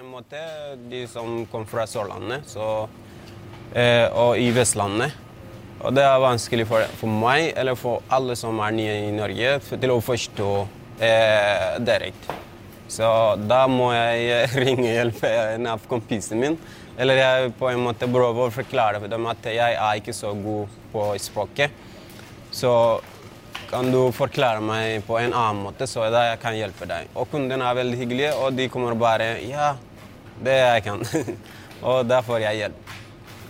en måte de som kom fra Sørlandet så, eh, og i Vestlandet. Og det er vanskelig for, for, meg eller for alle som er nye i Norge, til å forstå eh, direkte. Så da må jeg ringe hjelp en av kompisene mine. Eller jeg på en måte prøver å forklare for dem at jeg er ikke så god på språket. Så kan du forklare meg på en annen måte, så jeg kan hjelpe deg. Og kundene er veldig hyggelige, og de kommer bare Ja, det jeg kan. og der får jeg hjelp.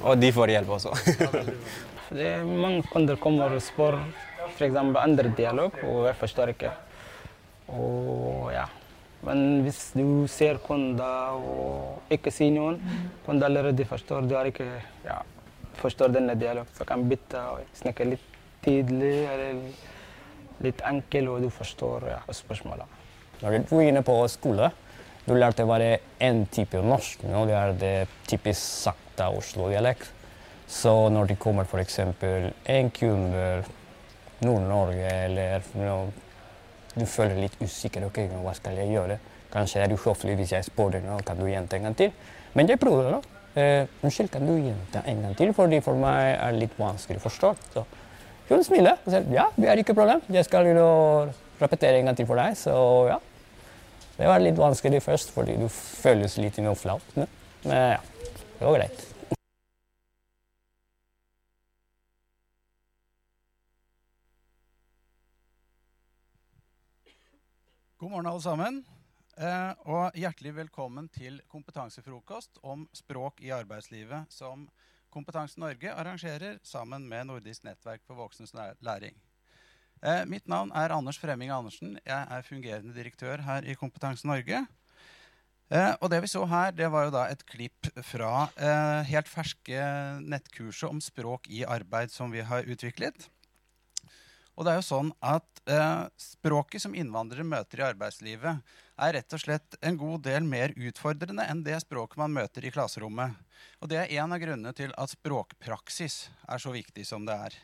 Og de får hjelp også. det er mange kunder kommer og spør f.eks. andre dialog, og jeg forstår ikke. Og ja. Men hvis du ser kunder og ikke sier noen, kunder allerede forstår du har ikke ja, forstår denne dialogen, så kan bytte og snakke litt tydelig eller litt enkel, og du forstår ja, spørsmålene. Du er inne på skole, du lærte bare én type norsk. Nå det er det typisk sakte Oslo-dialekt. Så når det kommer f.eks. en kunde Nord-Norge eller no, du føler litt usikker. ok, Hva skal jeg gjøre? Kanskje er det høflig hvis jeg spør deg nå, kan du gjenta en gang til? Men jeg prøver da. Eh, unnskyld, kan du gjenta en gang til? Fordi for meg er det litt vanskelig å forstå. Så hun smiler og sier ja, det er ikke problem. Jeg skal repetere en gang til for deg. Så ja. Det var litt vanskelig først, fordi du føles litt flaut. Men ja, det var greit. God morgen, alle sammen. Eh, og hjertelig velkommen til kompetansefrokost om språk i arbeidslivet som Kompetanse Norge arrangerer sammen med Nordisk nettverk for voksnes læring. Eh, mitt navn er Anders Fremming Andersen. Jeg er fungerende direktør her i Kompetanse Norge. Eh, og det vi så her, det var jo da et klipp fra eh, helt ferske nettkurset om språk i arbeid som vi har utviklet. Og det er jo sånn at Språket som innvandrere møter i arbeidslivet, er rett og slett en god del mer utfordrende enn det språket man møter i klasserommet. Og Det er en av grunnene til at språkpraksis er så viktig som det er.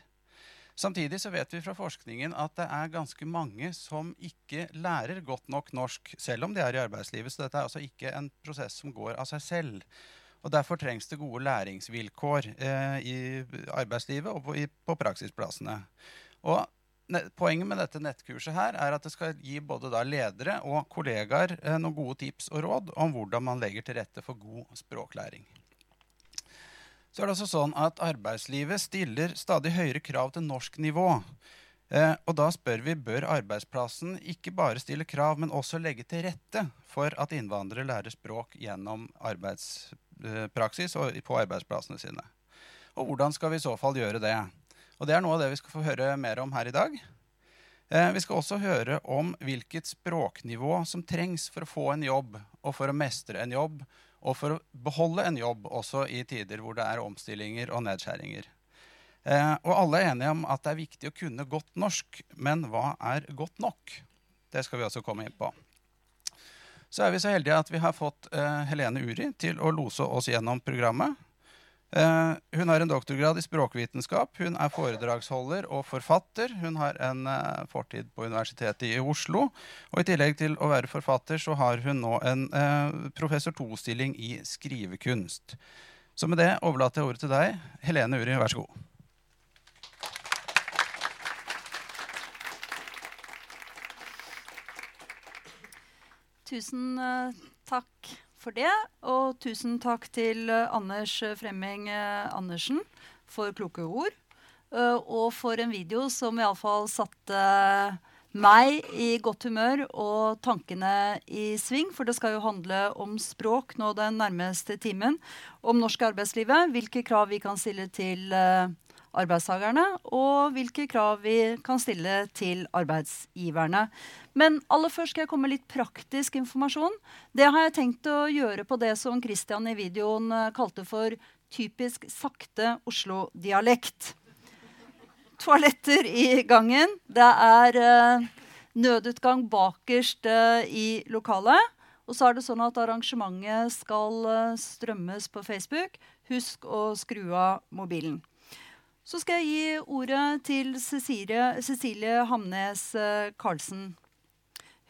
Samtidig så vet vi fra forskningen at det er ganske mange som ikke lærer godt nok norsk, selv om de er i arbeidslivet. Så dette er altså ikke en prosess som går av seg selv. Og Derfor trengs det gode læringsvilkår eh, i arbeidslivet og på, i, på praksisplassene. Og Poenget med dette nettkurset her er at det skal gi både ledere og kollegaer eh, noen gode tips og råd om hvordan man legger til rette for god språklæring. Så er det også sånn at Arbeidslivet stiller stadig høyere krav til norsk nivå. Eh, og da spør vi bør arbeidsplassen ikke bare stille krav, men også legge til rette for at innvandrere lærer språk gjennom arbeidspraksis og på arbeidsplassene sine. Og hvordan skal vi i så fall gjøre det? Og Det er noe av det vi skal få høre mer om her i dag. Eh, vi skal også høre om hvilket språknivå som trengs for å få en jobb, og for å mestre en jobb, og for å beholde en jobb også i tider hvor det er omstillinger og nedskjæringer. Eh, og alle er enige om at det er viktig å kunne godt norsk, men hva er godt nok? Det skal vi også komme inn på. Så er vi så heldige at vi har fått eh, Helene Uri til å lose oss gjennom programmet. Uh, hun har en doktorgrad i språkvitenskap. Hun er foredragsholder og forfatter. Hun har en uh, fortid på Universitetet i Oslo. Og I tillegg til å være forfatter så har hun nå en uh, professor to-stilling i skrivekunst. Så med det overlater jeg ordet til deg, Helene Uri. Vær så god. Tusen takk for det. Og tusen takk til uh, Anders Fremming uh, Andersen for kloke ord. Uh, og for en video som iallfall satte meg i godt humør og tankene i sving. For det skal jo handle om språk nå den nærmeste timen. Om norsk arbeidslivet. Hvilke krav vi kan stille til arbeidstakerne, og hvilke krav vi kan stille til arbeidsgiverne. Men aller først skal jeg komme litt praktisk informasjon. Det har jeg tenkt å gjøre på det som Christian i videoen eh, kalte for typisk sakte Oslo-dialekt. Toaletter i gangen. Det er eh, nødutgang bakerst eh, i lokalet. Og så er det sånn at arrangementet skal eh, strømmes på Facebook. Husk å skru av mobilen. Så skal jeg gi ordet til Cecilie, Cecilie Hamnes Karlsen.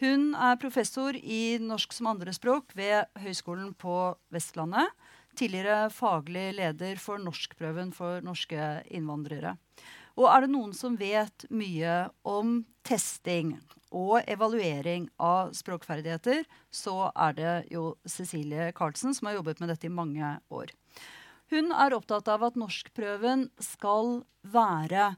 Hun er professor i norsk som andrespråk ved Høgskolen på Vestlandet. Tidligere faglig leder for norskprøven for norske innvandrere. Og er det noen som vet mye om testing og evaluering av språkferdigheter, så er det jo Cecilie Karlsen, som har jobbet med dette i mange år. Hun er opptatt av at norskprøven skal være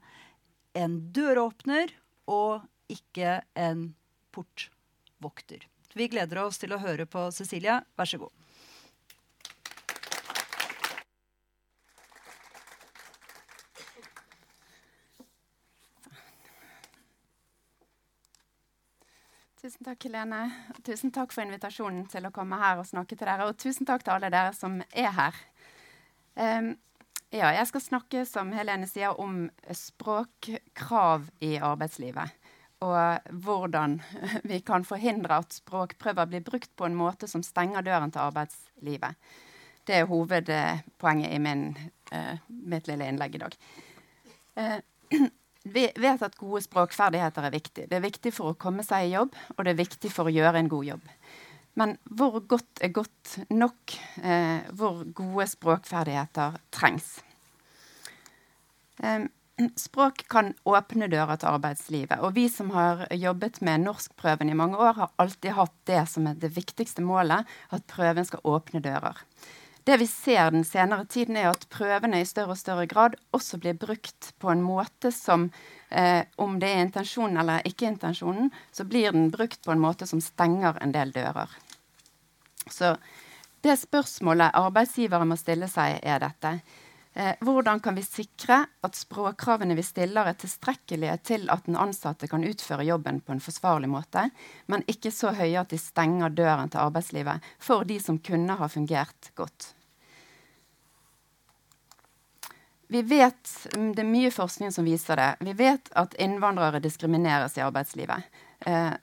en døråpner og ikke en portvokter. Vi gleder oss til å høre på Cecilie. Vær så god. Tusen takk, Helene. Tusen takk for invitasjonen til å komme her og snakke til dere. Og tusen takk til alle dere som er her. Um, ja, jeg skal snakke, som Helene sier, om språkkrav i arbeidslivet. Og hvordan vi kan forhindre at språkprøver blir brukt på en måte som stenger døren til arbeidslivet. Det er hovedpoenget i min, uh, mitt lille innlegg i dag. Uh, vi vet at gode språkferdigheter er viktig. Det er viktig for å komme seg i jobb, og det er viktig for å gjøre en god jobb. Men hvor godt er godt nok? Eh, hvor gode språkferdigheter trengs? Eh, språk kan åpne dører til arbeidslivet. Og vi som har jobbet med norskprøven i mange år, har alltid hatt det som er det viktigste målet, at prøven skal åpne dører. Det vi ser den senere tiden, er at prøvene i større og større grad også blir brukt på en måte som eh, Om det er intensjonen eller ikke intensjonen, så blir den brukt på en måte som stenger en del dører. Så det spørsmålet arbeidsgivere må stille seg, er dette. Eh, hvordan kan vi sikre at språkkravene vi stiller, er tilstrekkelige til at den ansatte kan utføre jobben på en forsvarlig måte, men ikke så høye at de stenger døren til arbeidslivet for de som kunne ha fungert godt? Vi vet, mm, Det er mye forskning som viser det. Vi vet at innvandrere diskrimineres i arbeidslivet. Eh,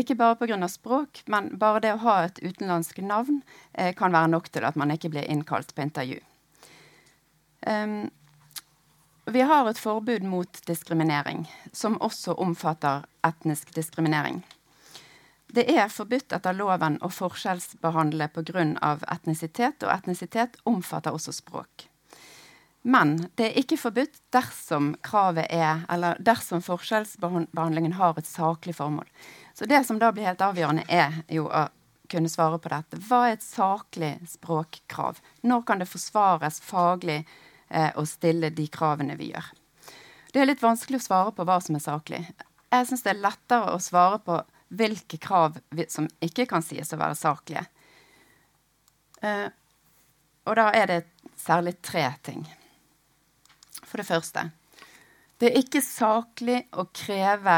ikke bare pga. språk, men bare det å ha et utenlandsk navn eh, kan være nok til at man ikke blir innkalt på intervju. Um, vi har et forbud mot diskriminering, som også omfatter etnisk diskriminering. Det er forbudt etter loven å forskjellsbehandle pga. etnisitet, og etnisitet omfatter også språk. Men det er ikke forbudt dersom er, dersom forskjellsbehandlingen har et saklig formål. Så det som da blir helt avgjørende, er jo å kunne svare på dette. Hva er et saklig språkkrav? Når kan det forsvares faglig eh, å stille de kravene vi gjør. Det er litt vanskelig å svare på hva som er saklig. Jeg syns det er lettere å svare på hvilke krav som ikke kan sies å være saklige. Eh, og da er det særlig tre ting. For det første Det er ikke saklig å kreve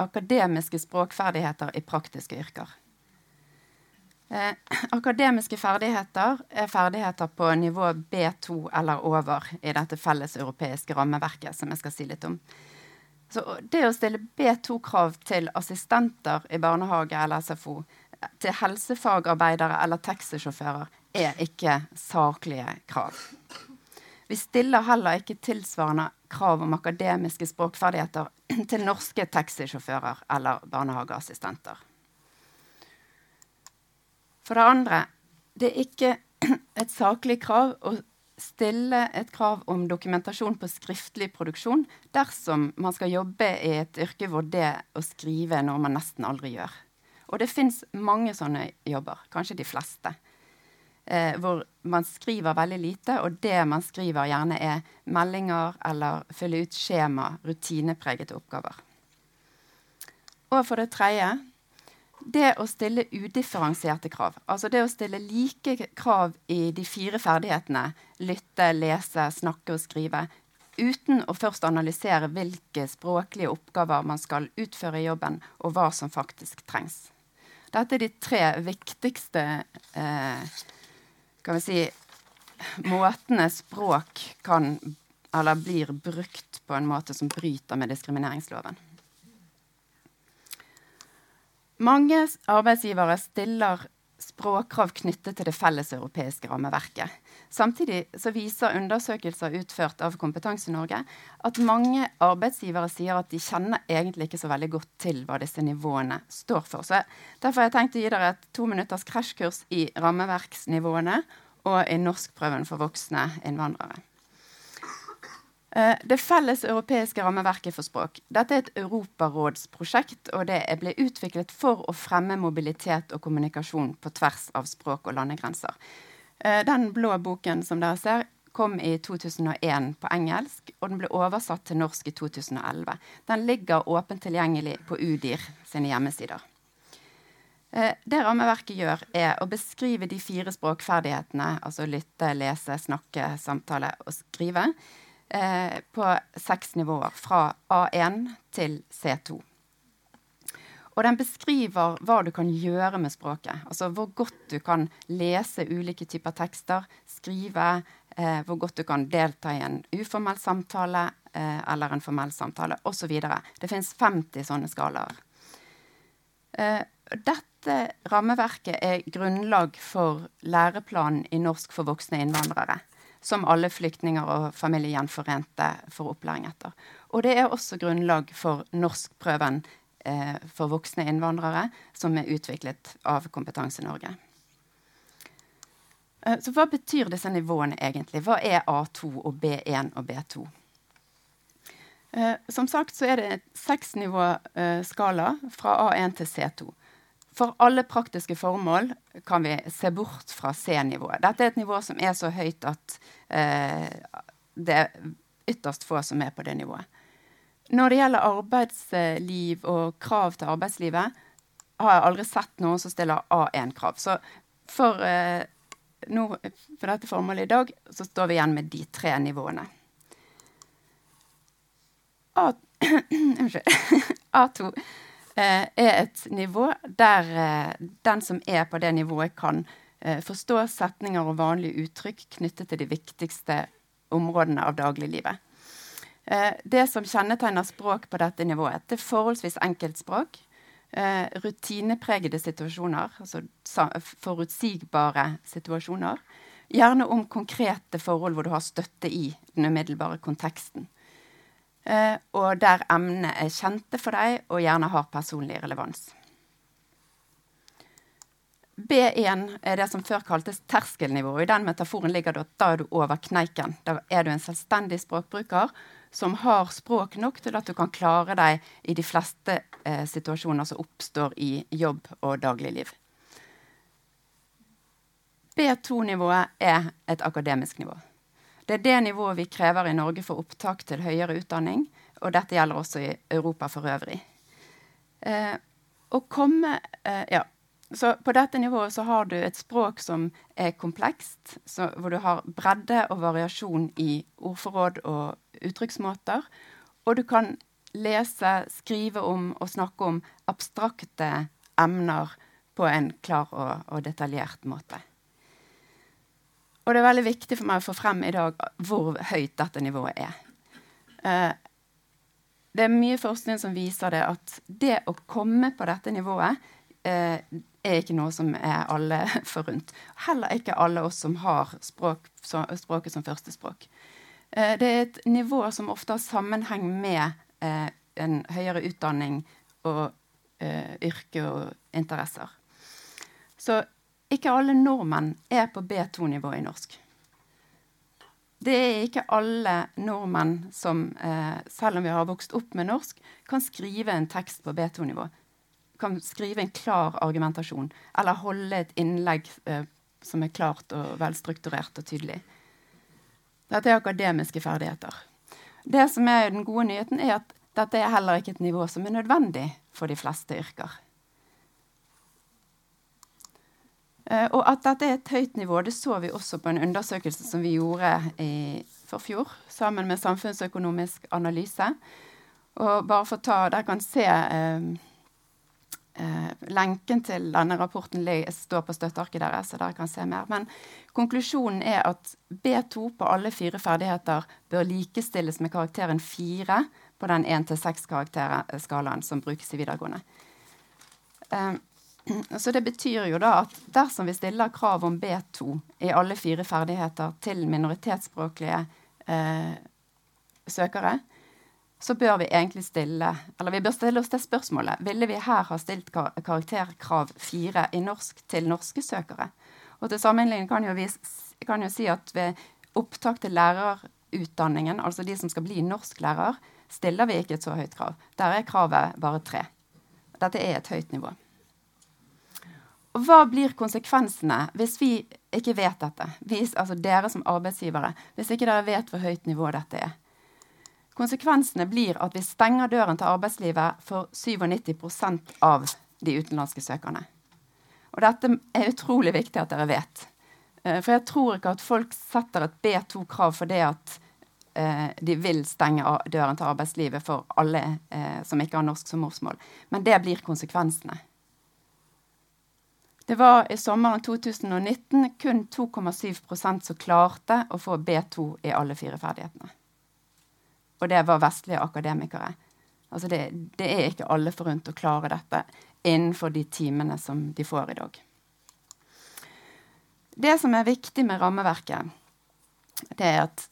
akademiske språkferdigheter i praktiske yrker. Eh, akademiske ferdigheter er ferdigheter på nivå B2 eller over i dette felles europeiske rammeverket, som jeg skal si litt om. Så det å stille B2-krav til assistenter i barnehage eller SFO, til helsefagarbeidere eller taxisjåfører, er ikke saklige krav. Vi stiller heller ikke tilsvarende krav om akademiske språkferdigheter til norske taxisjåfører eller barnehageassistenter. For det andre, det er ikke et saklig krav å stille et krav om dokumentasjon på skriftlig produksjon dersom man skal jobbe i et yrke hvor det å skrive er noe man nesten aldri gjør. Og det fins mange sånne jobber, kanskje de fleste, eh, hvor man skriver veldig lite, og det man skriver, gjerne er meldinger eller fylle ut skjema, rutinepregete oppgaver. Og for det tredje det å stille udifferensierte krav, altså det å stille like krav i de fire ferdighetene lytte, lese, snakke og skrive, uten å først analysere hvilke språklige oppgaver man skal utføre i jobben, og hva som faktisk trengs. Dette er de tre viktigste eh, kan vi si, måtene språk kan eller blir brukt på en måte som bryter med diskrimineringsloven. Mange arbeidsgivere stiller språkkrav knyttet til det felles europeiske rammeverket. Samtidig så viser undersøkelser utført av Kompetanse Norge at mange arbeidsgivere sier at de kjenner egentlig ikke så veldig godt til hva disse nivåene står for. Så derfor har jeg tenkt å gi dere et to minutters krasjkurs i rammeverksnivåene og i norskprøven for voksne innvandrere. Eh, det felles europeiske rammeverket for språk. Dette er et europarådsprosjekt, og det ble utviklet for å fremme mobilitet og kommunikasjon på tvers av språk og landegrenser. Eh, den blå boken som dere ser, kom i 2001 på engelsk, og den ble oversatt til norsk i 2011. Den ligger åpent tilgjengelig på UDIR sine hjemmesider. Eh, det rammeverket gjør, er å beskrive de fire språkferdighetene, altså lytte, lese, snakke, samtale og skrive, eh, på seks nivåer, fra A1 til C2. Og den beskriver hva du kan gjøre med språket. Altså hvor godt du kan lese ulike typer tekster, skrive, eh, hvor godt du kan delta i en uformell samtale eh, eller en formell samtale osv. Det fins 50 sånne skalaer. Eh, dette rammeverket er grunnlag for læreplanen i norsk for voksne innvandrere som alle flyktninger og familiegjenforente får opplæring etter. Og det er også grunnlag for norskprøven eh, for voksne innvandrere, som er utviklet av Kompetanse Norge. Eh, så hva betyr disse nivåene egentlig? Hva er A2 og B1 og B2? Eh, som sagt så er det seks nivå skala fra A1 til C2. For alle praktiske formål kan vi se bort fra C-nivået. Dette er et nivå som er så høyt at eh, det er ytterst få som er på det nivået. Når det gjelder arbeidsliv og krav til arbeidslivet, har jeg aldri sett noen som stiller A1-krav. Så for, eh, nå, for dette formålet i dag så står vi igjen med de tre nivåene. A, A2 Eh, er et nivå der eh, den som er på det nivået, kan eh, forstå setninger og vanlige uttrykk knyttet til de viktigste områdene av dagliglivet. Det som kjennetegner språk på dette nivået, det er forholdsvis enkeltspråk. Eh, rutinepregede situasjoner, altså forutsigbare situasjoner. Gjerne om konkrete forhold hvor du har støtte i den umiddelbare konteksten. Eh, og der emnene er kjente for deg og gjerne har personlig relevans. B1 er det som før kaltes terskelnivå. I den metaforen ligger det at da er du over kneiken. Da er du en selvstendig språkbruker som har språk nok til at du kan klare deg i de fleste eh, situasjoner som oppstår i jobb og dagligliv. B2-nivået er et akademisk nivå. Det er det nivået vi krever i Norge for opptak til høyere utdanning, og dette gjelder også i Europa for øvrig. Eh, å komme eh, Ja. Så på dette nivået så har du et språk som er komplekst, så, hvor du har bredde og variasjon i ordforråd og uttrykksmåter. Og du kan lese, skrive om og snakke om abstrakte emner på en klar og, og detaljert måte. Og det er veldig viktig for meg å få frem i dag hvor høyt dette nivået er. Eh, det er mye forskning som viser det at det å komme på dette nivået eh, er ikke noe som er alle forunt. Heller ikke alle oss som har språk, så, språket som førstespråk. Eh, det er et nivå som ofte har sammenheng med en høyere utdanning og yrke og interesser. Så ikke alle nordmenn er på B2-nivå i norsk. Det er ikke alle nordmenn som, eh, selv om vi har vokst opp med norsk, kan skrive en tekst på B2-nivå. Kan skrive en klar argumentasjon. Eller holde et innlegg eh, som er klart og velstrukturert og tydelig. Dette er akademiske ferdigheter. Det som er den gode nyheten, er at dette er heller ikke et nivå som er nødvendig for de fleste yrker. Uh, og at dette er et høyt nivå, det så vi også på en undersøkelse som vi gjorde i forfjor sammen med Samfunnsøkonomisk analyse. Og bare for å ta, Dere kan se eh, eh, lenken til denne rapporten står på støttearket deres, så dere kan se mer. Men konklusjonen er at B2 på alle fire ferdigheter bør likestilles med karakteren 4 på den 1-6-skalaen som brukes i videregående. Uh, Så det betyr jo da at dersom vi stiller krav om B2 i alle fire ferdigheter til minoritetsspråklige eh, søkere, så bør vi egentlig stille Eller vi bør stille oss det spørsmålet. Ville vi her ha stilt kar karakterkrav fire i norsk til norske søkere? Og til sammenligning kan jo vi kan jo si at ved opptak til lærerutdanningen, altså de som skal bli norsklærer, stiller vi ikke et så høyt krav. Der er kravet bare tre. Dette er et høyt nivå. Og hva blir konsekvensene hvis vi ikke vet dette? Hvis, altså dere som arbeidsgivere, hvis ikke dere vet hvor høyt nivå dette er. Konsekvensene blir at vi stenger døren til arbeidslivet for 97% av de utenlandske søkerne. Og dette er utrolig viktig at dere vet. Eh, for jeg tror ikke at folk setter et B2-krav for det at eh, de vil stenge døren til arbeidslivet for alle eh, som ikke har norsk som morsmål. Men det blir konsekvensene. Det var i sommeren 2019 kun 2,7% som klarte å få B2 i alle fire ferdighetene. Og det var vestlige akademikere. Altså det, det er ikke alle forunt å klare dette innenfor de timene som de får i dag. Det som er viktig med rammeverket, det er at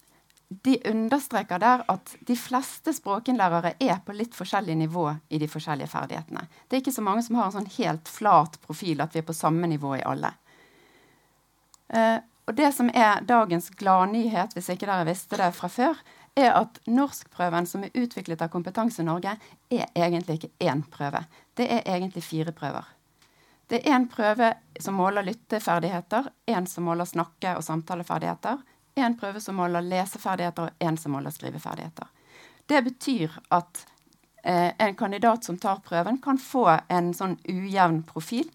de understreker der at de fleste språkinnlærere er på litt forskjellig nivå i de forskjellige ferdighetene. Det er ikke så mange som har en sånn helt flat profil, at vi er på samme nivå i alle. Uh, og det som er dagens gladnyhet, hvis ikke dere visste det fra før, er at norskprøven som er utviklet av Kompetanse Norge, er egentlig ikke én prøve. Det er egentlig fire prøver. Det er én prøve som måler lytteferdigheter, én som måler snakke- og samtaleferdigheter, én prøve som måler leseferdigheter, og én som måler skriveferdigheter. Det betyr at eh, en kandidat som tar prøven, kan få en sånn ujevn profil.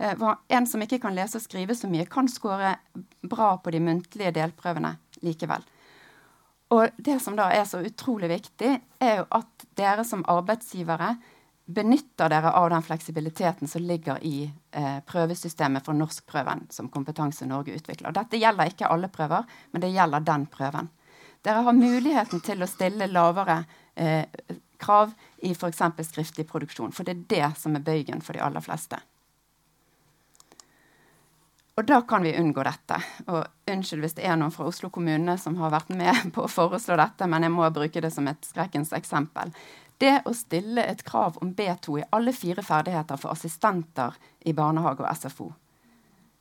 Eh, en som ikke kan lese og skrive så mye, kan score bra på de muntlige delprøvene likevel. Og det som da er så utrolig viktig, er jo at dere som arbeidsgivere benytter dere av den fleksibiliteten som ligger i eh, prøvesystemet for norskprøven som Kompetanse Norge utvikler. Dette gjelder ikke alle prøver, men det gjelder den prøven. Dere har muligheten til å stille lavere eh, krav i f.eks. skriftlig produksjon, for det er det som er bøygen for de aller fleste. Og da kan vi unngå dette. Og unnskyld hvis det er noen fra Oslo kommune som har vært med på å foreslå dette, men jeg må bruke det som et skrekkens eksempel. Det å stille et krav om B2 i alle fire ferdigheter for assistenter i barnehage og SFO.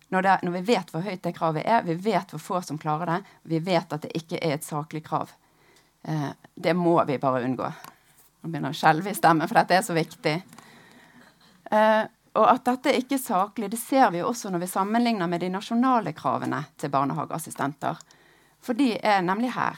Når, det, når vi vet hvor høyt det kravet er, vi vet hvor få som klarer det, vi vet at det ikke er et saklig krav. Eh, det må vi bare unngå. Nå begynner å skjelve i stemmen, for dette er så viktig. Eh, og at dette ikke er saklig, det ser vi også når vi sammenligner med de nasjonale kravene til barnehageassistenter. For de er nemlig her.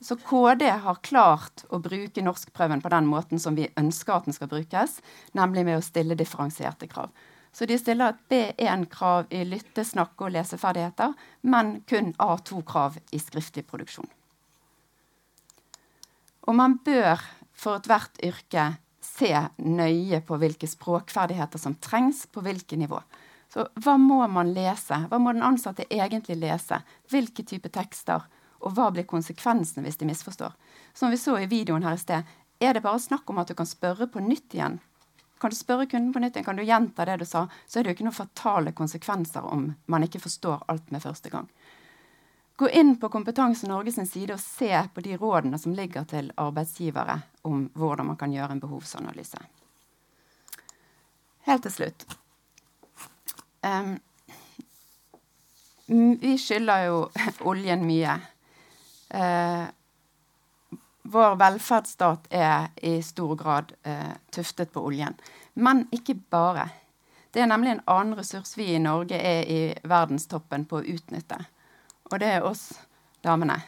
Så KD har klart å bruke norskprøven på den måten som vi ønsker at den skal brukes, nemlig med å stille differensierte krav. Så de stiller et B1-krav i lytte-, snakke- og leseferdigheter, men kun A2-krav i skriftlig produksjon. Og man bør for ethvert yrke se nøye på hvilke språkferdigheter som trengs på hvilket nivå. Så hva må man lese? Hva må den ansatte egentlig lese? Hvilke type tekster? Og hva blir konsekvensene hvis de misforstår? Som vi så i videoen her i sted, er det bare snakk om at du kan spørre på nytt igjen. Kan du spørre kunden på nytt igjen, kan du gjenta det du sa, så er det jo ikke noen fatale konsekvenser om man ikke forstår alt med første gang. Gå inn på Kompetanse Norge side og se på de rådene som ligger til arbeidsgivere om hvordan man kan gjøre en behovsanalyse. Helt til slutt. Um, vi skylder jo oljen mye. Uh, vår velferdsstat er i stor grad eh, tuftet på oljen. Men ikke bare. Det er nemlig en annen ressurs vi i Norge er i verdenstoppen på å utnytte og det er oss damene.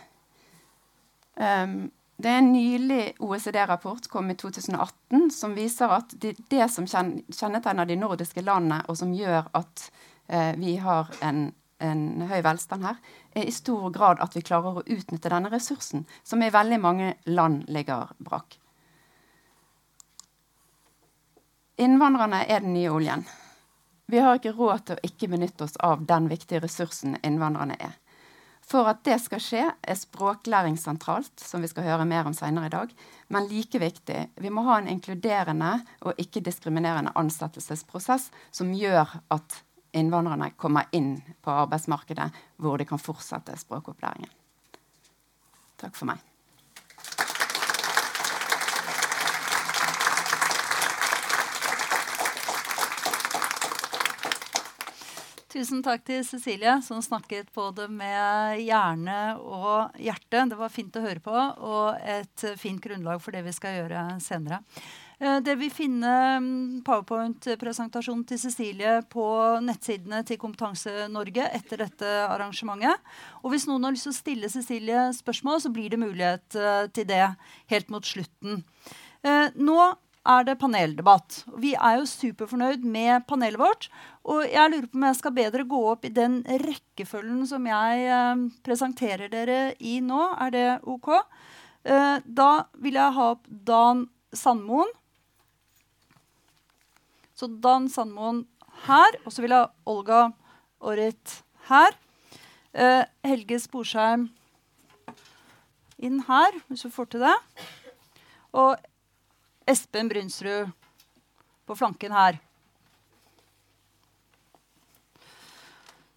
Um, det er en nylig OECD-rapport kom i 2018 som viser at det, det som kjennetegner de nordiske landene, og som gjør at eh, vi har en, en, høy velstand her, er i stor grad at vi klarer å utnytte denne ressursen, som i veldig mange land ligger brakk. Innvandrerne er den nye oljen. Vi har ikke råd til å ikke benytte oss av den viktige ressursen innvandrerne er. For at det skal skje, er språklæring sentralt, som vi skal høre mer om senere i dag. Men like viktig, vi må ha en inkluderende og ikke-diskriminerende ansettelsesprosess som gjør at innvandrerne kommer inn på arbeidsmarkedet, hvor de kan fortsette språkopplæringen. Takk for meg. Tusen takk til Cecilie, som snakket både med hjerne og hjerte. Det var fint å høre på, og et fint grunnlag for det vi skal gjøre senere. Eh, det vil finne mm, powerpoint-presentasjonen til Cecilie på nettsidene til Kompetanse Norge etter dette arrangementet. Og hvis noen har lyst til å stille Cecilie spørsmål, så blir det mulighet eh, til det helt mot slutten. Eh, nå er det paneldebatt. Vi er jo superfornøyd med panelet vårt. Og jeg lurer på om jeg skal bedre gå opp i den rekkefølgen som jeg presenterer dere i nå. Er det OK? Da vil jeg ha opp Dan Sandmoen. Så Dan Sandmoen her. Og så vil jeg ha Olga Orrit her. Eh, Helge Sporsheim inn her, hvis vi får til det. Og Espen Brynsrud på flanken her.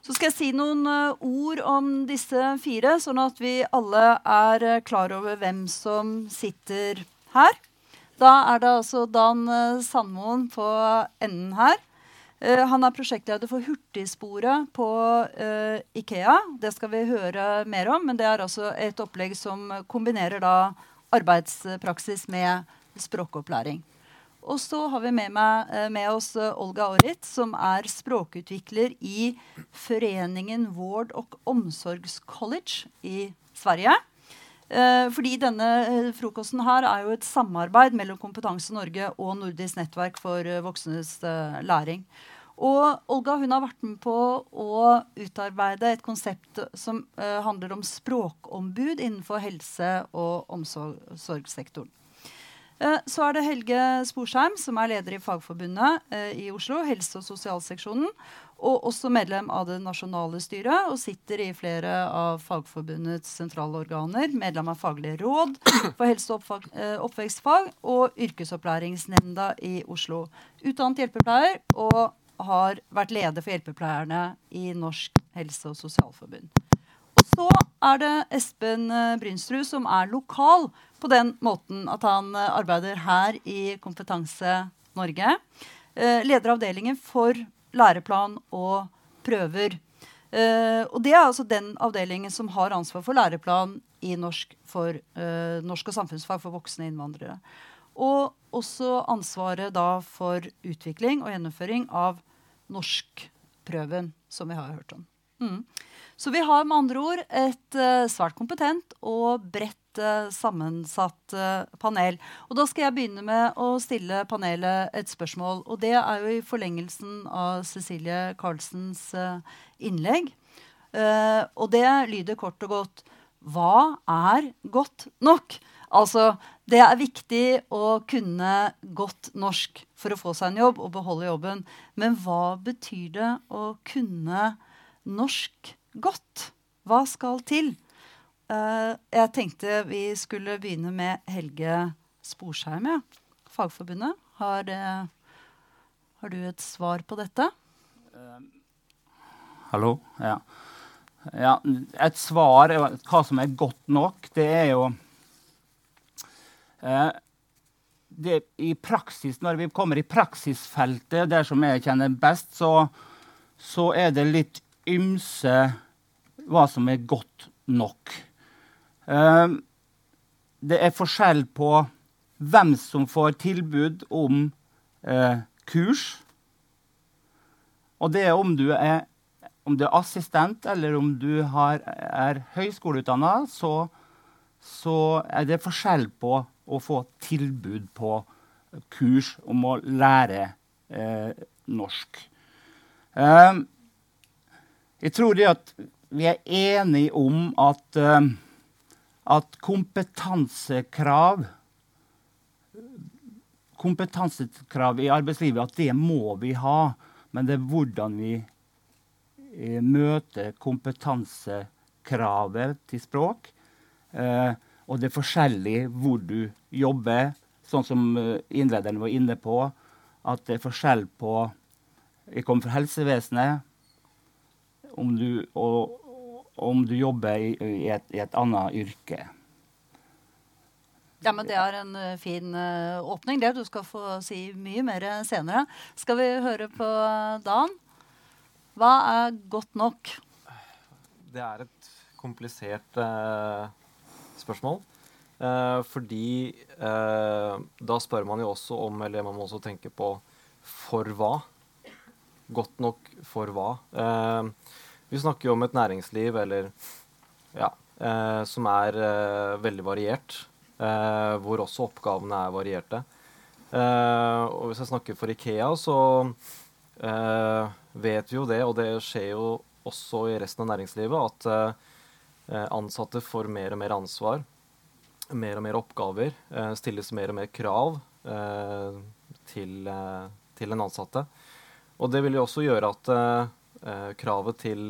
Så skal jeg si noen uh, ord om disse fire, sånn at vi alle er uh, klar over hvem som sitter her. Da er det altså Dan uh, Sandmoen på enden her. han er prosjektleder for Hurtigsporet på Ikea. Det skal vi høre mer om, men det er altså et opplegg som kombinerer da arbeidspraksis med språkopplæring. Og så har vi med, meg, eh, med oss eh, Olga Orrit, som er språkutvikler i Foreningen Vård og omsorgscollege i Sverige. Eh, fordi denne eh, frokosten her er jo et samarbeid mellom Kompetanse Norge og Nordisk nettverk for eh, voksnes læring. Og Olga hun har vært med på å utarbeide et konsept som handler om språkombud innenfor helse- og omsorgssektoren. Så er det Helge Sporsheim, som er leder i Fagforbundet i Oslo, helse- og sosialseksjonen. Og også medlem av det nasjonale styret og sitter i flere av Fagforbundets sentrale organer. Medlem av Faglig råd for helse- og eh, oppvekstfag og Yrkesopplæringsnemnda i Oslo. Utdannet hjelpepleier og har vært leder for hjelpepleierne i Norsk helse- og sosialforbund. Og så er det Espen Brynsrud, som er lokal på den måten at han eh, arbeider her i Kompetanse Norge. Eh, leder avdelingen for læreplan og prøver. Uh, og det er altså den avdelingen som har ansvar for læreplan i norsk, for, norsk og samfunnsfag for voksne innvandrere. Og også ansvaret da for utvikling og gjennomføring av norskprøven, som vi har hørt om. Mm. Så vi har med andre ord et uh, svært kompetent og bredt uh, sammensatt uh, panel. Og da skal jeg begynne med å stille panelet et spørsmål. Og det er jo i forlengelsen av Cecilie Karlsens innlegg. og det lyder kort og godt Hva er godt nok? Altså, det er viktig å kunne godt norsk for å få seg en jobb og beholde jobben. Men hva betyr det å kunne norsk godt? Hva skal til? Uh, jeg tenkte vi skulle begynne med Helge Sporsheim. Ja. Fagforbundet. Har, uh, har, du et svar på dette? Uh, hallo? Ja. ja. Et svar Hva som er godt nok, det er jo det, I praksis, når vi kommer i praksisfeltet, der som jeg kjenner best, så, så er det litt ymse hva som er godt nok. Ehm, det er forskjell på hvem som får tilbud om eh, kurs. Og det er om du er, om du er assistent eller om du har, er høyskoleutdanna, så, så, er det forskjell på å få tilbud på kurs om å lære eh, norsk. Eh, jeg tror det at vi er enige om at eh, at kompetansekrav kompetansekrav i arbeidslivet at det må vi ha. Men det er hvordan vi eh, møter kompetansekravet til språk. Eh, og det er forskjellig hvor du jobber, sånn som innlederen var inne på. At det er forskjell på Jeg kommer fra helsevesenet. Om du, og, om du jobber i, i, et, i et annet yrke. Ja, men Det er en uh, fin uh, åpning. det. Du skal få si mye mer senere. Skal vi høre på Dan? Hva er godt nok? Det er et komplisert eh, spørsmål. fordi da spør man jo også om Eller man må også tenke på for hva. Godt nok for hva. Vi snakker jo om et næringsliv eller ja, som er veldig variert. eh, hvor også oppgavene er varierte. Uh, og hvis jeg snakker for Ikea, så uh, vet vi jo det, og det skjer jo også i resten av næringslivet, at ansatte får mer og mer ansvar. Mer og mer oppgaver. stilles mer og mer krav til, til den ansatte. Og det vil jo også gjøre at kravet til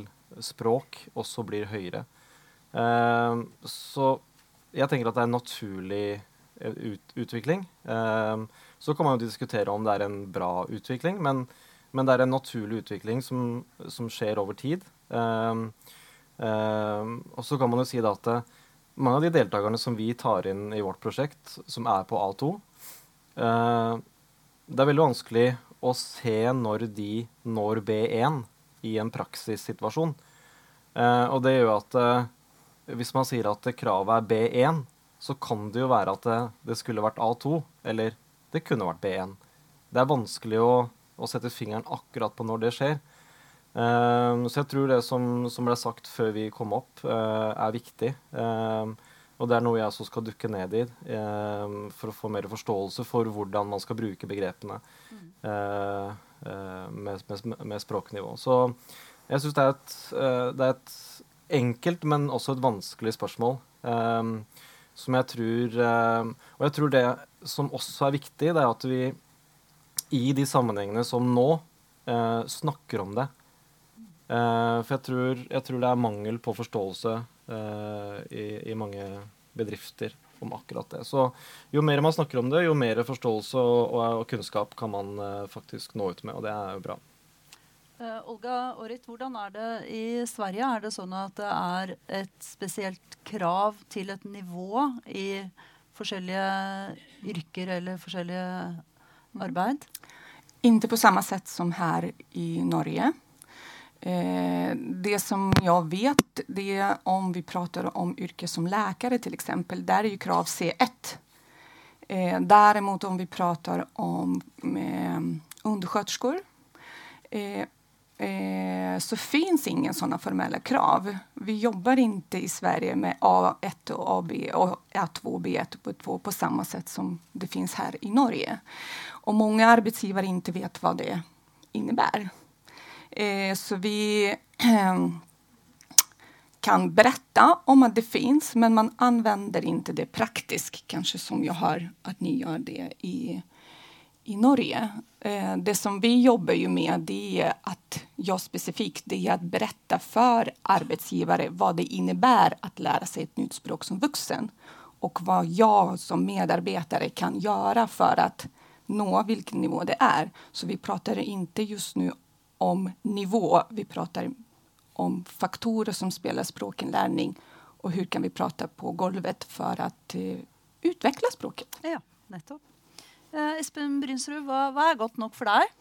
språk også blir høyere. så jeg tenker at det er en naturlig eh, ut, utvikling. Eh, så kan man jo diskutere om det er en bra utvikling, men, men det er en naturlig utvikling som, som skjer over tid. Um, um, og så kan man jo si da at mange av de deltakerne som vi tar inn i vårt prosjekt, som er på A2 uh, Det er veldig vanskelig å se når de når B1 i en praksissituasjon. Uh, og det gjør at hvis man sier at kravet er B1, så kan det jo være at det, det skulle vært A2, eller det kunne vært B1. Det er vanskelig å, å sette fingeren akkurat på når det skjer. Uh, så jeg tror det som, som, ble sagt før vi kom opp, er viktig. Uh, og det er noe jeg også skal dukke ned i for å få mer forståelse for hvordan man skal bruke begrepene med, med, med, språknivå. Så jeg syns det, det, er et enkelt, men også et vanskelig spørsmål. Eh, som jeg tror um, Og jeg tror det som også er viktig, det er at vi i de sammenhengene som nå snakker om det. For jeg tror, jeg tror, det er mangel på forståelse i, i, mange bedrifter om akkurat det. Så jo mer man snakker om det, jo mer forståelse og, og, og kunnskap kan man faktisk nå ut med, og det er jo bra. Uh, Olga Orit, hvordan er det i Sverige? Er det sånn at det er et spesielt krav til et nivå i forskjellige yrker eller forskjellige arbeid? Ikke på samme sett som her i Norge. Eh, det som jeg vet, det er om vi prater om yrke som lærere, f.eks., der er jo krav C1. Eh, derimot om vi prater om eh, undersköterskor eh, eh, så finns ingen sådana formella krav. Vi jobbar inte i Sverige med A1 och AB och A2 och B1 och B2 på samma sätt som det finns här i Norge. Och många arbetsgivare inte vet vad det innebär. Eh, så vi kan berätta om att det finns, men man använder inte det praktiskt, kanske som jag hör att ni gör det i i Norge. Eh, det som vi jobbar ju med det är att jag specifikt det är att berätta för arbetsgivare vad det innebär att lära sig ett nytt språk som vuxen och vad jag som medarbetare kan göra för att nå vilken nivå det är. Så vi pratar inte just nu om nivå, vi pratar om faktorer som spelar språkinlärning och hur kan vi prata på golvet för att uh, utveckla språket. Ja, nettopp. Uh, Espen Brynsrud, hva, hva, er godt nok for deg?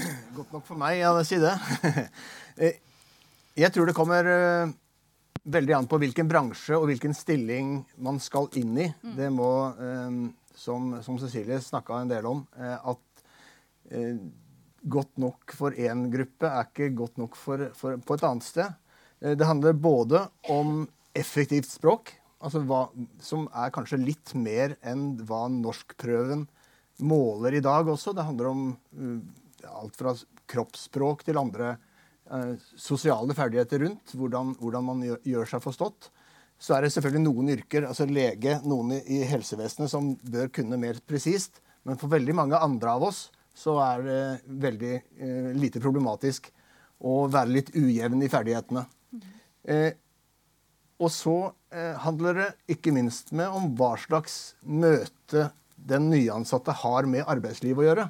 Godt nok for meg, ja, si det. Eh, jeg tror det kommer uh, veldig an på hvilken bransje og hvilken stilling man skal inn i. Mm. Det må, um, som, som, Cecilie snakka en del om, uh, at uh, godt nok for én gruppe er ikke godt nok for, for, på et annet sted. det handler både om effektivt språk, Altså hva, som er kanskje litt mer enn hva norskprøven måler i dag også. Det handler om uh, alt fra kroppsspråk til andre uh, sosiale ferdigheter rundt. Hvordan, hvordan man gjør, gjør, seg forstått. Så er det selvfølgelig noen yrker, altså lege, noen i, i helsevesenet, som bør kunne mer presist. Men for veldig mange andre av oss så er det veldig eh, lite problematisk å være litt ujevn i ferdighetene. Eh, og så eh, handler det ikke minst med om hva slags møte den nyansatte har med arbeidslivet å gjøre.